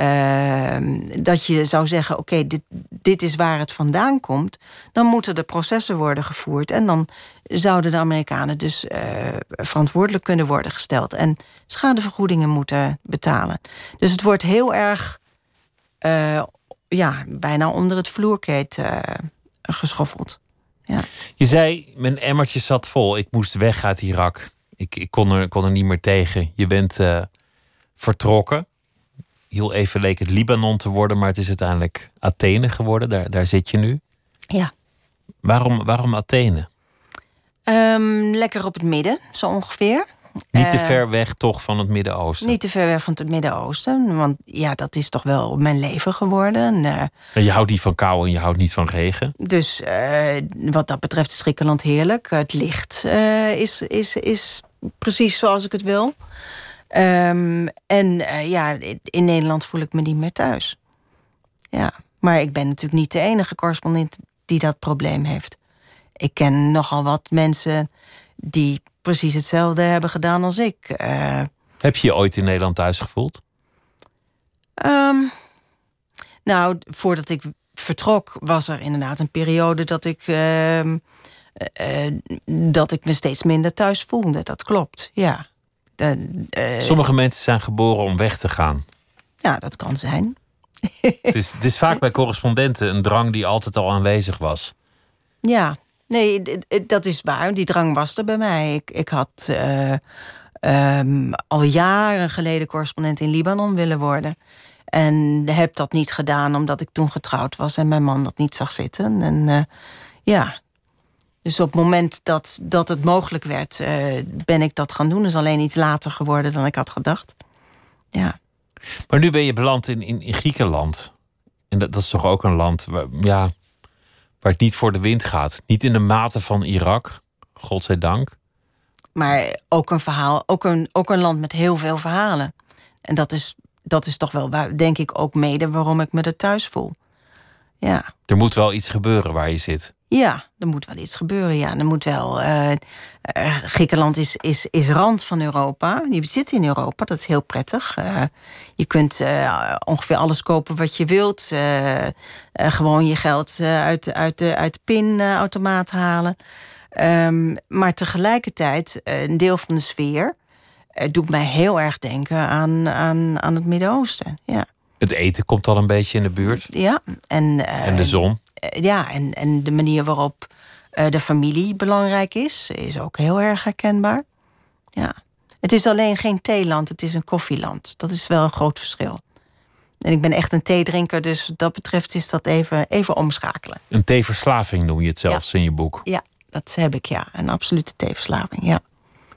uh, dat je zou zeggen: oké, dit, dit is waar het vandaan komt, dan moeten de processen worden gevoerd. En dan zouden de Amerikanen dus uh, verantwoordelijk kunnen worden gesteld en schadevergoedingen moeten betalen. Dus het wordt heel erg, uh, ja, bijna onder het vloerkleed geschoffeld. Ja. Je zei: mijn emmertje zat vol, ik moest weg uit Irak. Ik, ik kon, er, kon er niet meer tegen. Je bent vertrokken heel even leek het Libanon te worden, maar het is uiteindelijk Athene geworden. Daar, daar zit je nu. Ja. Waarom, waarom Athene? Um, lekker op het midden, zo ongeveer. Niet te uh, ver weg toch van het Midden-Oosten? Niet te ver weg van het Midden-Oosten. Want ja, dat is toch wel mijn leven geworden. En je houdt niet van kou en je houdt niet van regen. Dus uh, wat dat betreft is Griekenland heerlijk. Het licht is, is, is precies zoals ik het wil. Um, en uh, ja, in Nederland voel ik me niet meer thuis. Ja, maar ik ben natuurlijk niet de enige correspondent die dat probleem heeft. Ik ken nogal wat mensen die precies hetzelfde hebben gedaan als ik. Uh, Heb je je ooit in Nederland thuis gevoeld? Um, Nou, voordat ik vertrok, was er inderdaad een periode dat ik. ehm, eh, eh, dat ik me steeds minder thuis voelde. Dat klopt, ja. De, eh, Sommige mensen zijn geboren om weg te gaan. ja, dat kan zijn. Het is, het is vaak bij correspondenten een drang die altijd al aanwezig was. Ja, nee, dat is waar. Die drang was er bij mij. Ik, ik had eh, ehm, al jaren geleden correspondent in Libanon willen worden. En heb dat niet gedaan omdat ik toen getrouwd was en mijn man dat niet zag zitten. En eh, ja, dus op het moment dat, dat het mogelijk werd, eh, ben ik dat gaan doen. is alleen iets later geworden dan ik had gedacht. Ja. Maar nu ben je beland in, in, in Griekenland. En dat, dat is toch ook een land waar, ja, waar het niet voor de wind gaat. Niet in de mate van Irak, godzijdank. Maar ook een verhaal, ook een, ook een land met heel veel verhalen. En dat is, dat is toch wel, waar, denk ik, ook mede waarom ik me er thuis voel. Ja. Er moet wel iets gebeuren waar je zit. Ja, er moet wel iets gebeuren. Ja, er moet wel. eh, Griekenland is, is, is rand van Europa. Je zit in Europa, dat is heel prettig. Eh, je kunt ongeveer alles kopen wat je wilt. Gewoon je geld uit, uit, de, uit de pinautomaat halen. Ehm, maar tegelijkertijd, een deel van de sfeer doet mij heel erg denken aan, aan, aan het Midden-Oosten. Ja. Het eten komt al een beetje in de buurt. ja, en, En de zon. Eh, ja, en, en de manier waarop eh, de familie belangrijk is, is ook heel erg herkenbaar. Ja. Het is alleen geen theeland, het is een koffieland. Dat is wel een groot verschil. En ik ben echt een theedrinker, dus wat dat betreft is dat even, even omschakelen. Een theeverslaving noem je het zelfs in je boek. Ja, dat heb ik, ja. Een absolute theeverslaving, ja.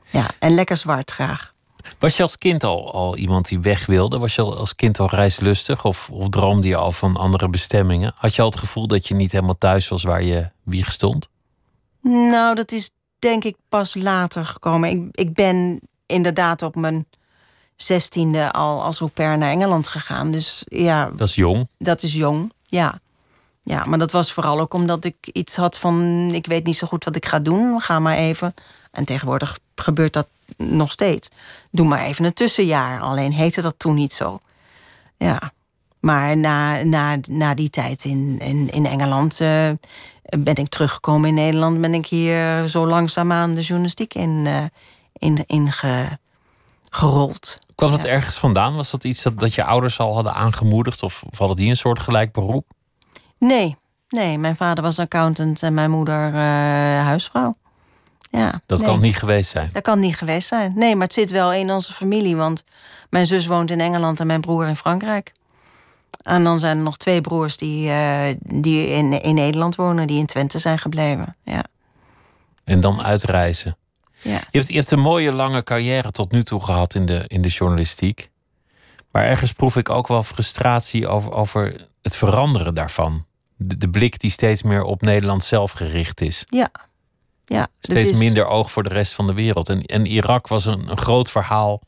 Ja, en lekker zwart graag. Was je als kind al, al iemand die weg wilde? Was je al als kind al reislustig? Of, of droomde je al van andere bestemmingen? Had je al het gevoel dat je niet helemaal thuis was waar je wieg stond? Nou, dat is denk ik pas later gekomen. Ik, ik ben inderdaad op mijn zestiende al als au pair naar Engeland gegaan. Dus ja, Dat is jong. dat is jong, ja. Ja, maar dat was vooral ook omdat ik iets had van... ik weet niet zo goed wat ik ga doen, ga maar even. En tegenwoordig gebeurt dat nog steeds. Doe maar even een tussenjaar, alleen heette dat toen niet zo. Ja, maar na, na, na die tijd in, in, in Engeland... eh, ben ik teruggekomen in Nederland... ben ik hier zo langzaamaan de journalistiek in, eh, in, in ge- gerold. Kwam dat ergens vandaan? Was dat iets dat, dat je ouders al hadden aangemoedigd? Of, of hadden die een soort gelijk beroep? Nee, nee, mijn vader was accountant en mijn moeder eh, huisvrouw. Ja, Dat nee. kan niet geweest zijn. Dat kan niet geweest zijn. Nee, maar het zit wel in onze familie. Want mijn zus woont in Engeland en mijn broer in Frankrijk. En dan zijn er nog twee broers die, eh, die in, in Nederland wonen, die in Twente zijn gebleven. Ja. En dan uitreizen. Ja. Je hebt, je hebt een mooie lange carrière tot nu toe gehad in de, in de journalistiek. Maar ergens proef ik ook wel frustratie over, over het veranderen daarvan. De, de blik die steeds meer op Nederland zelf gericht is. Ja. Ja Steeds is- minder oog voor de rest van de wereld. En, en Irak was een, een groot verhaal,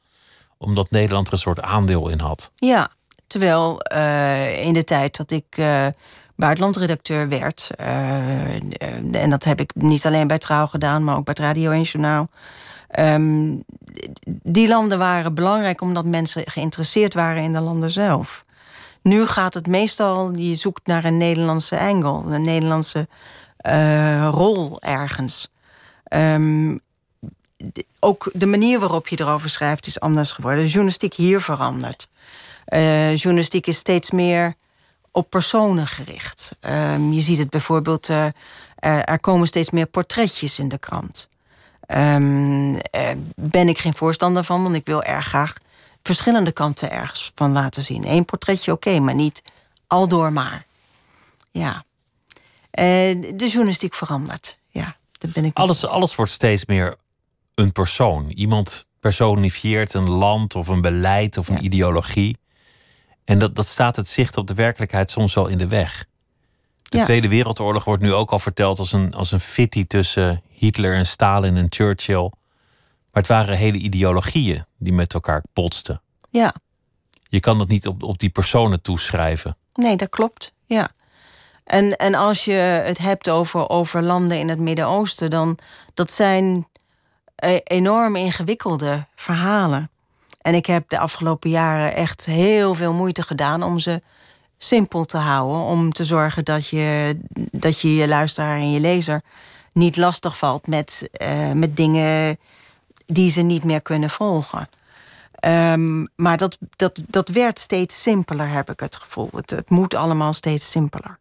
omdat Nederland er een soort aandeel in had. Ja, terwijl eh, in de tijd dat ik eh, buitenlandredacteur werd... eh, en dat heb ik niet alleen bij Trouw gedaan, maar ook bij het Radio 1 Journaal... ehm, die landen waren belangrijk omdat mensen geïnteresseerd waren in de landen zelf. Nu gaat het meestal, je zoekt naar een Nederlandse angle, een Nederlandse rol ergens. Ehm, ook de manier waarop je erover schrijft is anders geworden. De journalistiek hier verandert. Eh, journalistiek is steeds meer op personen gericht. Ehm, je ziet het bijvoorbeeld, eh, er- komen steeds meer portretjes in de krant. Eh, ben ik geen voorstander van, want ik wil erg graag verschillende kanten ergens van laten zien. Eén portretje, oké, maar niet aldoor maar. Ja. De journalistiek verandert. Ja, daar ben ik met Alles, alles wordt steeds meer een persoon. Iemand personifieert een land of een beleid of een Ja. ideologie. En dat, dat staat het zicht op de werkelijkheid soms wel in de weg. De Ja. Tweede Wereldoorlog wordt nu ook al verteld als een, als een fitty tussen Hitler en Stalin en Churchill. Maar het waren hele ideologieën die met elkaar botsten. Ja, Je kan dat niet op, op die personen toeschrijven. nee, dat klopt. Ja. En, en als je het hebt over, over landen in het Midden-Oosten, dan dat zijn eh, enorm ingewikkelde verhalen. En ik heb de afgelopen jaren echt heel veel moeite gedaan om ze simpel te houden. Om te zorgen dat je dat je, luisteraar en je lezer niet lastig valt met, uh, met dingen die ze niet meer kunnen volgen. Um, maar dat, dat, dat werd steeds simpeler, heb ik het gevoel. Het moet allemaal steeds simpeler.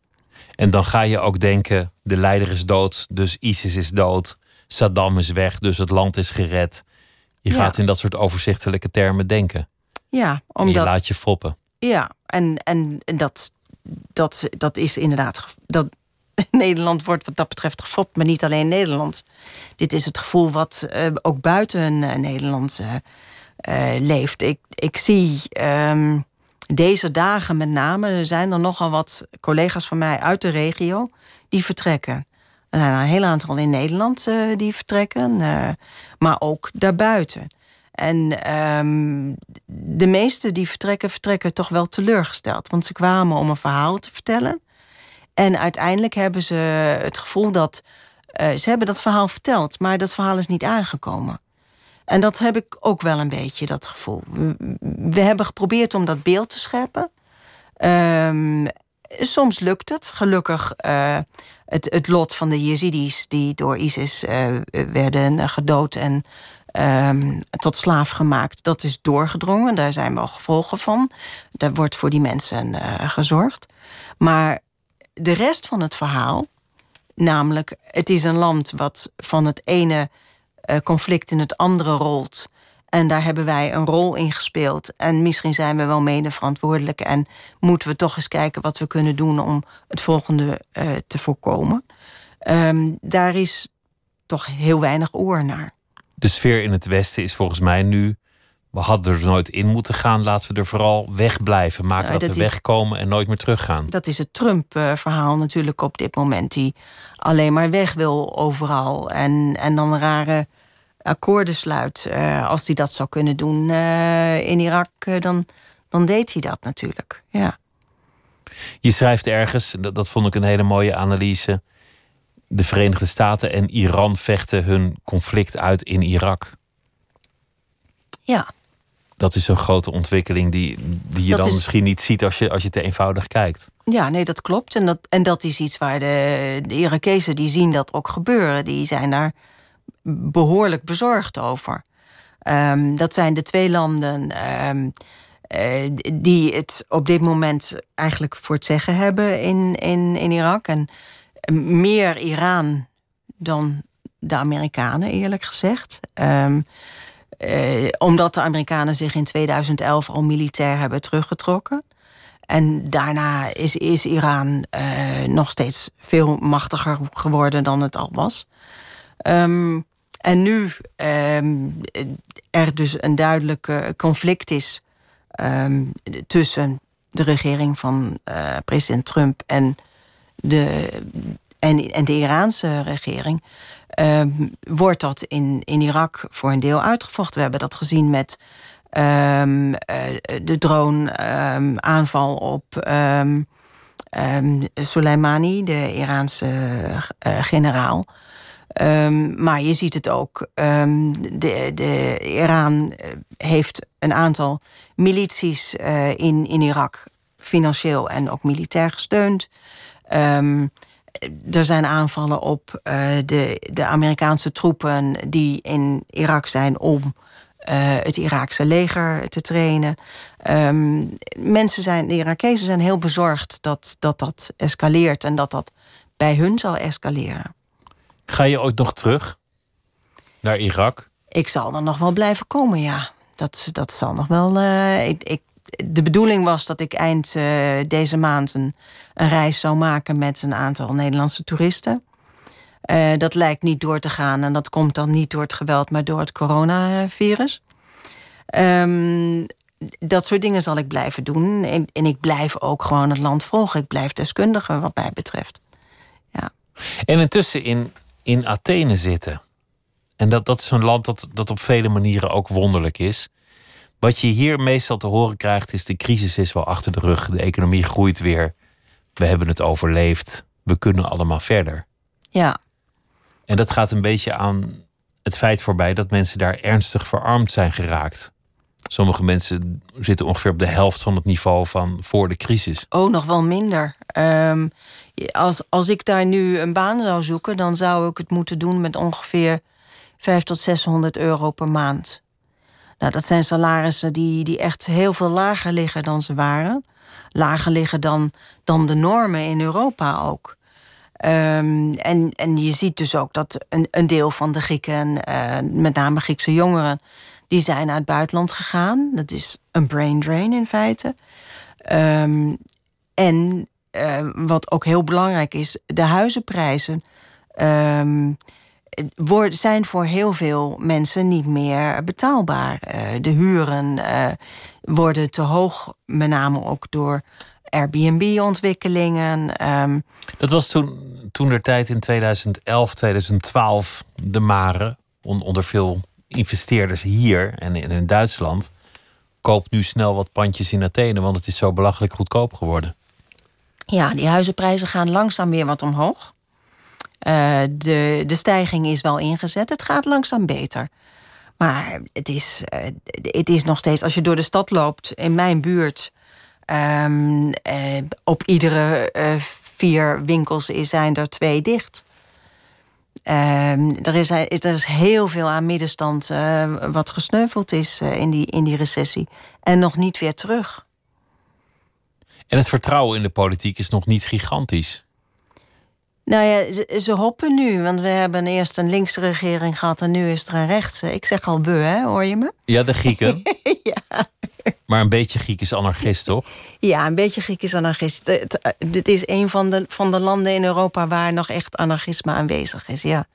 En dan ga je ook denken: de leider is dood, dus ISIS is dood. Saddam is weg, dus het land is gered. Je gaat in dat soort overzichtelijke termen denken. Ja, omdat. En je laat je foppen. Ja, en, en dat, dat, dat is inderdaad. Dat, Nederland wordt wat dat betreft gefopt, maar niet alleen Nederland. Dit is het gevoel wat uh, ook buiten uh, Nederland uh, leeft. Ik, ik zie um, deze dagen met name, zijn er nogal wat collega's van mij uit de regio die vertrekken. Er zijn een heel aantal in Nederland die vertrekken, maar ook daarbuiten. En um, de meeste die vertrekken, vertrekken toch wel teleurgesteld. Want ze kwamen om een verhaal te vertellen. En uiteindelijk hebben ze het gevoel dat. Uh, ze hebben dat verhaal verteld, maar dat verhaal is niet aangekomen. En dat heb ik ook wel een beetje, dat gevoel. We, we hebben geprobeerd om dat beeld te scheppen. Um, soms lukt het. Gelukkig uh, het, het lot van de Yazidis die door ISIS uh, werden gedood en um, tot slaaf gemaakt, dat is doorgedrongen. Daar zijn wel gevolgen van. Daar wordt voor die mensen gezorgd. Maar de rest van het verhaal, namelijk het is een land wat van het ene conflict in het andere rolt. En daar hebben wij een rol in gespeeld. En misschien zijn we wel mede verantwoordelijk. En moeten we toch eens kijken wat we kunnen doen om het volgende uh, te voorkomen. Um, daar is toch heel weinig oor naar de sfeer in het Westen is volgens mij nu. We hadden er nooit in moeten gaan. Laten we er vooral wegblijven. Maken dat, we wegkomen en nooit meer teruggaan. Dat is het Trump-verhaal natuurlijk op dit moment. Die alleen maar weg wil overal. En, en dan rare akkoorden sluit. Uh, als hij dat zou kunnen doen uh, in Irak, uh, dan, dan deed hij dat natuurlijk. Ja. Je schrijft ergens, dat, dat vond ik een hele mooie analyse de Verenigde Staten en Iran vechten hun conflict uit in Irak. Ja. Dat is zo'n grote ontwikkeling die, die je dan misschien niet ziet als je, als je te eenvoudig kijkt. Ja, nee, dat klopt. En dat, en dat is iets waar de, de Irakezen die zien dat ook gebeuren. Die zijn daar behoorlijk bezorgd over. Um, dat zijn de twee landen um, uh, die het op dit moment eigenlijk voor het zeggen hebben in, in, in Irak. En meer Iran dan de Amerikanen, eerlijk gezegd. Um, uh, omdat de Amerikanen zich in 2011 al militair hebben teruggetrokken. En daarna is, Iran uh, nog steeds veel machtiger geworden dan het al was. Um, en nu um, er dus een duidelijk conflict is um, tussen de regering van president Trump en de, en, en de Iraanse regering. Uh, wordt dat in, in Irak voor een deel uitgevochten. We hebben dat gezien met um, uh, de drone-aanval um, op Soleimani, de Iraanse uh, generaal. maar je ziet het ook. de, de Iran heeft een aantal milities in, in Irak financieel en ook militair gesteund. Er zijn aanvallen op uh, de, de Amerikaanse troepen die in Irak zijn om uh, het Iraakse leger te trainen. Um, mensen zijn, de Irakezen zijn heel bezorgd dat, dat dat escaleert en dat dat bij hun zal escaleren. Ga je ooit nog terug naar Irak? Ik zal er nog wel blijven komen, ja. Dat, dat zal nog wel. Uh, ik, ik de bedoeling was dat ik eind uh, deze maand een, reis zou maken met een aantal Nederlandse toeristen. Uh, dat lijkt niet door te gaan en dat komt dan niet door het geweld, maar door het coronavirus. Um, dat soort dingen zal ik blijven doen. En, en, ik blijf ook gewoon het land volgen. Ik blijf deskundige wat mij betreft. Ja. En intussen in, in Athene zitten. En dat, dat is een land dat, dat op vele manieren ook wonderlijk is. Wat je hier meestal te horen krijgt is de crisis is wel achter de rug. De economie groeit weer. We hebben het overleefd. We kunnen allemaal verder. Ja. En dat gaat een beetje aan het feit voorbij dat mensen daar ernstig verarmd zijn geraakt. Sommige mensen zitten ongeveer op de helft van het niveau van voor de crisis. Oh, nog wel minder. Ehm, als, als ik daar nu een baan zou zoeken, dan zou ik het moeten doen met ongeveer 500 tot 600 euro per maand. Nou, dat zijn salarissen die, die echt heel veel lager liggen dan ze waren. Lager liggen dan, dan de normen in Europa ook. Ehm, en, en je ziet dus ook dat een, een deel van de Grieken, uh, met name Griekse jongeren, die zijn naar het buitenland gegaan. Dat is een brain drain in feite. Um, en uh, wat ook heel belangrijk is, de huizenprijzen um, worden, zijn voor heel veel mensen niet meer betaalbaar. Uh, de huren uh, worden te hoog, met name ook door Airbnb-ontwikkelingen. Um, dat was toen, toen der tijd in 2011, 2012 de mare onder veel investeerders hier en in Duitsland. Koop nu snel wat pandjes in Athene, want het is zo belachelijk goedkoop geworden. Ja, die huizenprijzen gaan langzaam weer wat omhoog. Uh, de, de stijging is wel ingezet. Het gaat langzaam beter. Maar het is, uh, het is nog steeds, als je door de stad loopt, in mijn buurt, um, op iedere vier winkels zijn er twee dicht. Um, er, is, er is heel veel aan middenstand wat gesneuveld is in, die, in die recessie. En nog niet weer terug. En het vertrouwen in de politiek is nog niet gigantisch. Nou ja, ze, ze, hoppen nu. Want we hebben eerst een linkse regering gehad en nu is er een rechtse. Ik zeg al we, hè? hoor je me? Ja, de Grieken. ja. Maar een beetje Griek is anarchist, toch? Ja, een beetje Griek is anarchist. Dit is een van de, van de landen in Europa waar nog echt anarchisme aanwezig is, ja.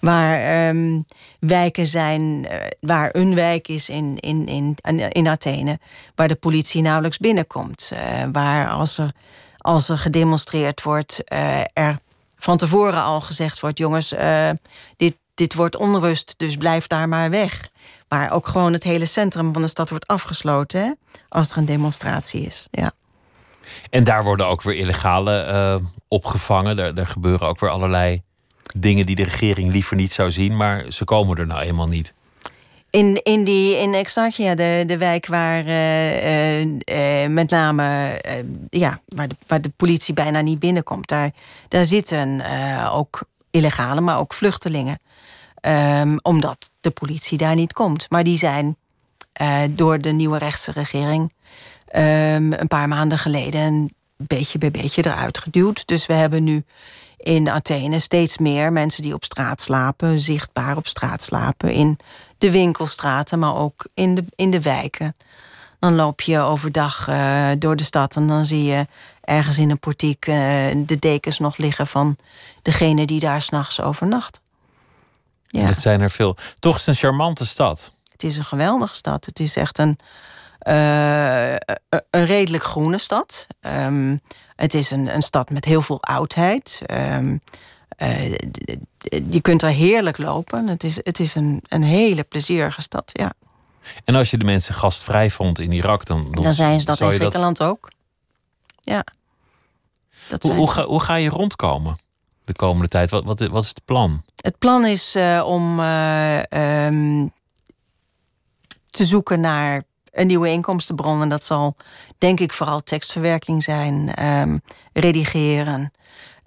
Waar um, wijken zijn, uh, waar een wijk is in, in, in, in Athene, waar de politie nauwelijks binnenkomt. Uh, waar als er, als er gedemonstreerd wordt, uh, er van tevoren al gezegd wordt: jongens, dit, dit wordt onrust, dus blijf daar maar weg. Waar ook gewoon het hele centrum van de stad wordt afgesloten hè, als er een demonstratie is. Ja. En daar worden ook weer illegale opgevangen. Er, er gebeuren ook weer allerlei dingen die de regering liever niet zou zien, maar ze komen er nou eenmaal niet. In, in, die, in Exarchia, de, de wijk waar uh, uh, met name ja, waar, de, waar de politie bijna niet binnenkomt, daar, daar zitten ook illegale, maar ook vluchtelingen. Um, omdat de politie daar niet komt. Maar die zijn door de nieuwe rechtse regering um, een paar maanden geleden beetje bij beetje eruit geduwd. Dus we hebben nu in Athene steeds meer mensen die op straat slapen, zichtbaar op straat slapen, in de winkelstraten, maar ook in de, in de wijken. Dan loop je overdag uh, door de stad en dan zie je ergens in een portiek uh, de dekens nog liggen van degene die daar s'nachts overnacht. Ja. Dat zijn er veel. Toch is het een charmante stad. Het is een geweldige stad. Het is echt een, uh, een redelijk groene stad. Um, het is een, een stad met heel veel oudheid. Um, uh, je kunt er heerlijk lopen. Het is, het is een, een hele plezierige stad, ja. En als je de mensen gastvrij vond in Irak, dan... Dan, dan zijn ze dat in Griekenland dat... ook. Ja. Dat hoe, hoe, ga, hoe ga je rondkomen de komende tijd? Wat, wat, wat is het plan? Het plan is uh, om uh, um, te zoeken naar een nieuwe inkomstenbron. En dat zal denk ik vooral tekstverwerking zijn, um, redigeren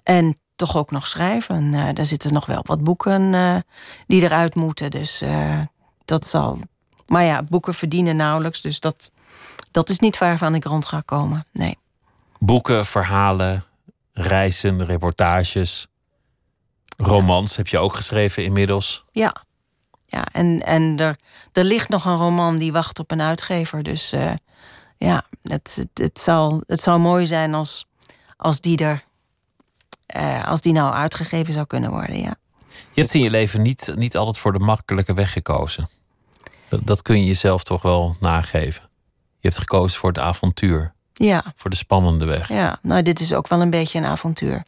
en toch ook nog schrijven. Uh, daar zitten nog wel wat boeken uh, die eruit moeten. Dus uh, dat zal. Maar ja, boeken verdienen nauwelijks. Dus dat, dat is niet waarvan ik rond ga komen. Nee. Boeken, verhalen, reizen, reportages, romans heb je ook geschreven inmiddels. Ja. Ja, en, en er, er ligt nog een roman die wacht op een uitgever. Dus uh, ja, het, het, het, zal, het zal mooi zijn als, als, die er, uh, als die nou uitgegeven zou kunnen worden. Ja. Je hebt in je leven niet, niet altijd voor de makkelijke weg gekozen. Dat, dat kun je jezelf toch wel nageven. Je hebt gekozen voor het avontuur. Ja. Voor de spannende weg. Ja, nou, dit is ook wel een beetje een avontuur.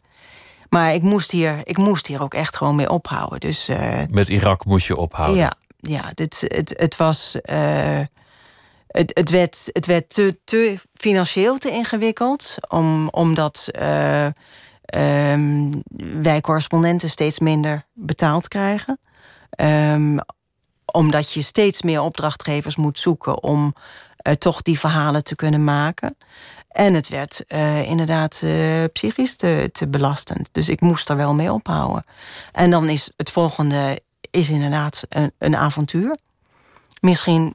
Maar ik moest hier, ik moest hier ook echt gewoon mee ophouden. Dus, uh, Met Irak moest je ophouden? Ja, ja dit, het, het was. Uh, het, het, werd, het werd te, te financieel te ingewikkeld, om, omdat uh, um, wij correspondenten steeds minder betaald krijgen. Um, omdat je steeds meer opdrachtgevers moet zoeken om uh, toch die verhalen te kunnen maken. En het werd uh, inderdaad uh, psychisch te, te, belastend. Dus ik moest er wel mee ophouden. En dan is het volgende is inderdaad een, een avontuur. Misschien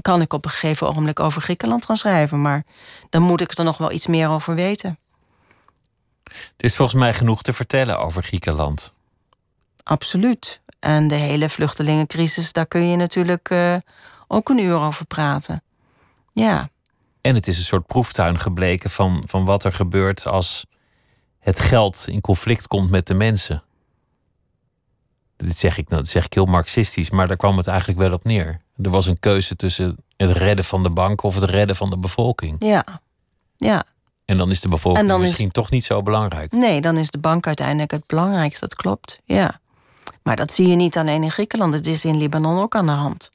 kan ik op een gegeven ogenblik over Griekenland gaan schrijven, maar dan moet ik er nog wel iets meer over weten. Er is volgens mij genoeg te vertellen over Griekenland. Absoluut. En de hele vluchtelingencrisis, daar kun je natuurlijk uh, ook een uur over praten. Ja. En het is een soort proeftuin gebleken van, van wat er gebeurt als het geld in conflict komt met de mensen. Dit zeg ik, nou, dat zeg ik heel marxistisch, maar daar kwam het eigenlijk wel op neer. Er was een keuze tussen het redden van de bank of het redden van de bevolking. Ja, ja. En dan is de bevolking misschien toch niet zo belangrijk. Nee, dan is de bank uiteindelijk het belangrijkste, dat klopt. Ja. Maar dat zie je niet alleen in Griekenland, het is in Libanon ook aan de hand.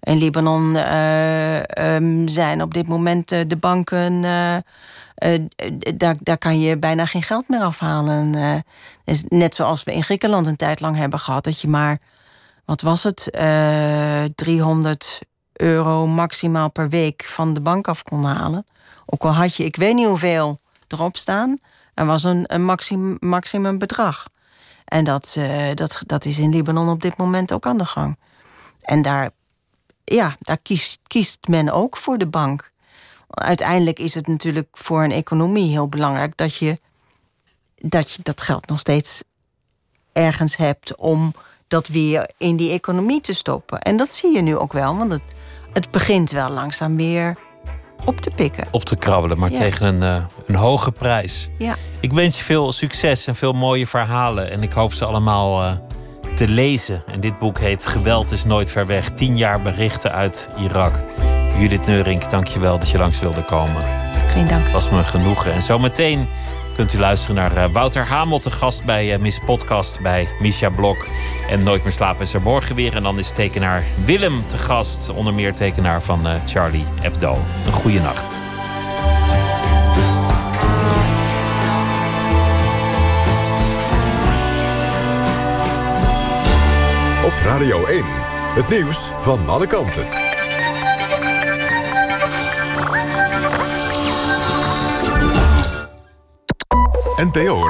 In Libanon uh, um, zijn op dit moment uh, de banken. Uh, daar, daar kan je bijna geen geld meer afhalen. Dus net zoals we in Griekenland een tijd lang hebben gehad, dat je maar, wat was het, 300 euro maximaal per week van de bank af kon halen. Ook al had je, ik weet niet hoeveel erop staan, er was een, een maximum, bedrag. En dat, dat, dat is in Libanon op dit moment ook aan de gang. En daar ja, daar kiest, kiest men ook voor de bank. Uiteindelijk is het natuurlijk voor een economie heel belangrijk dat je dat, je dat geld nog steeds ergens hebt om dat weer in die economie te stoppen. En dat zie je nu ook wel, want het, het begint wel langzaam weer op te pikken. Op te krabbelen, maar tegen een, uh, een hoge prijs. Ja. Ik wens je veel succes en veel mooie verhalen. En ik hoop ze allemaal uh, te lezen. En dit boek heet Geweld is nooit ver weg. 10 jaar berichten uit Irak. Judith Neurink, dank je wel dat je langs wilde komen. Geen dank. Het was me genoegen. En zometeen kunt u luisteren naar uh, Wouter Hamel, de gast bij uh, Miss Podcast bij Misha Blok. En Nooit meer slapen is er morgen weer. En dan is tekenaar Willem te gast, onder meer tekenaar van uh, Charlie Hebdo. Een goede nacht. Op Radio 1, het nieuws van alle kanten. NPO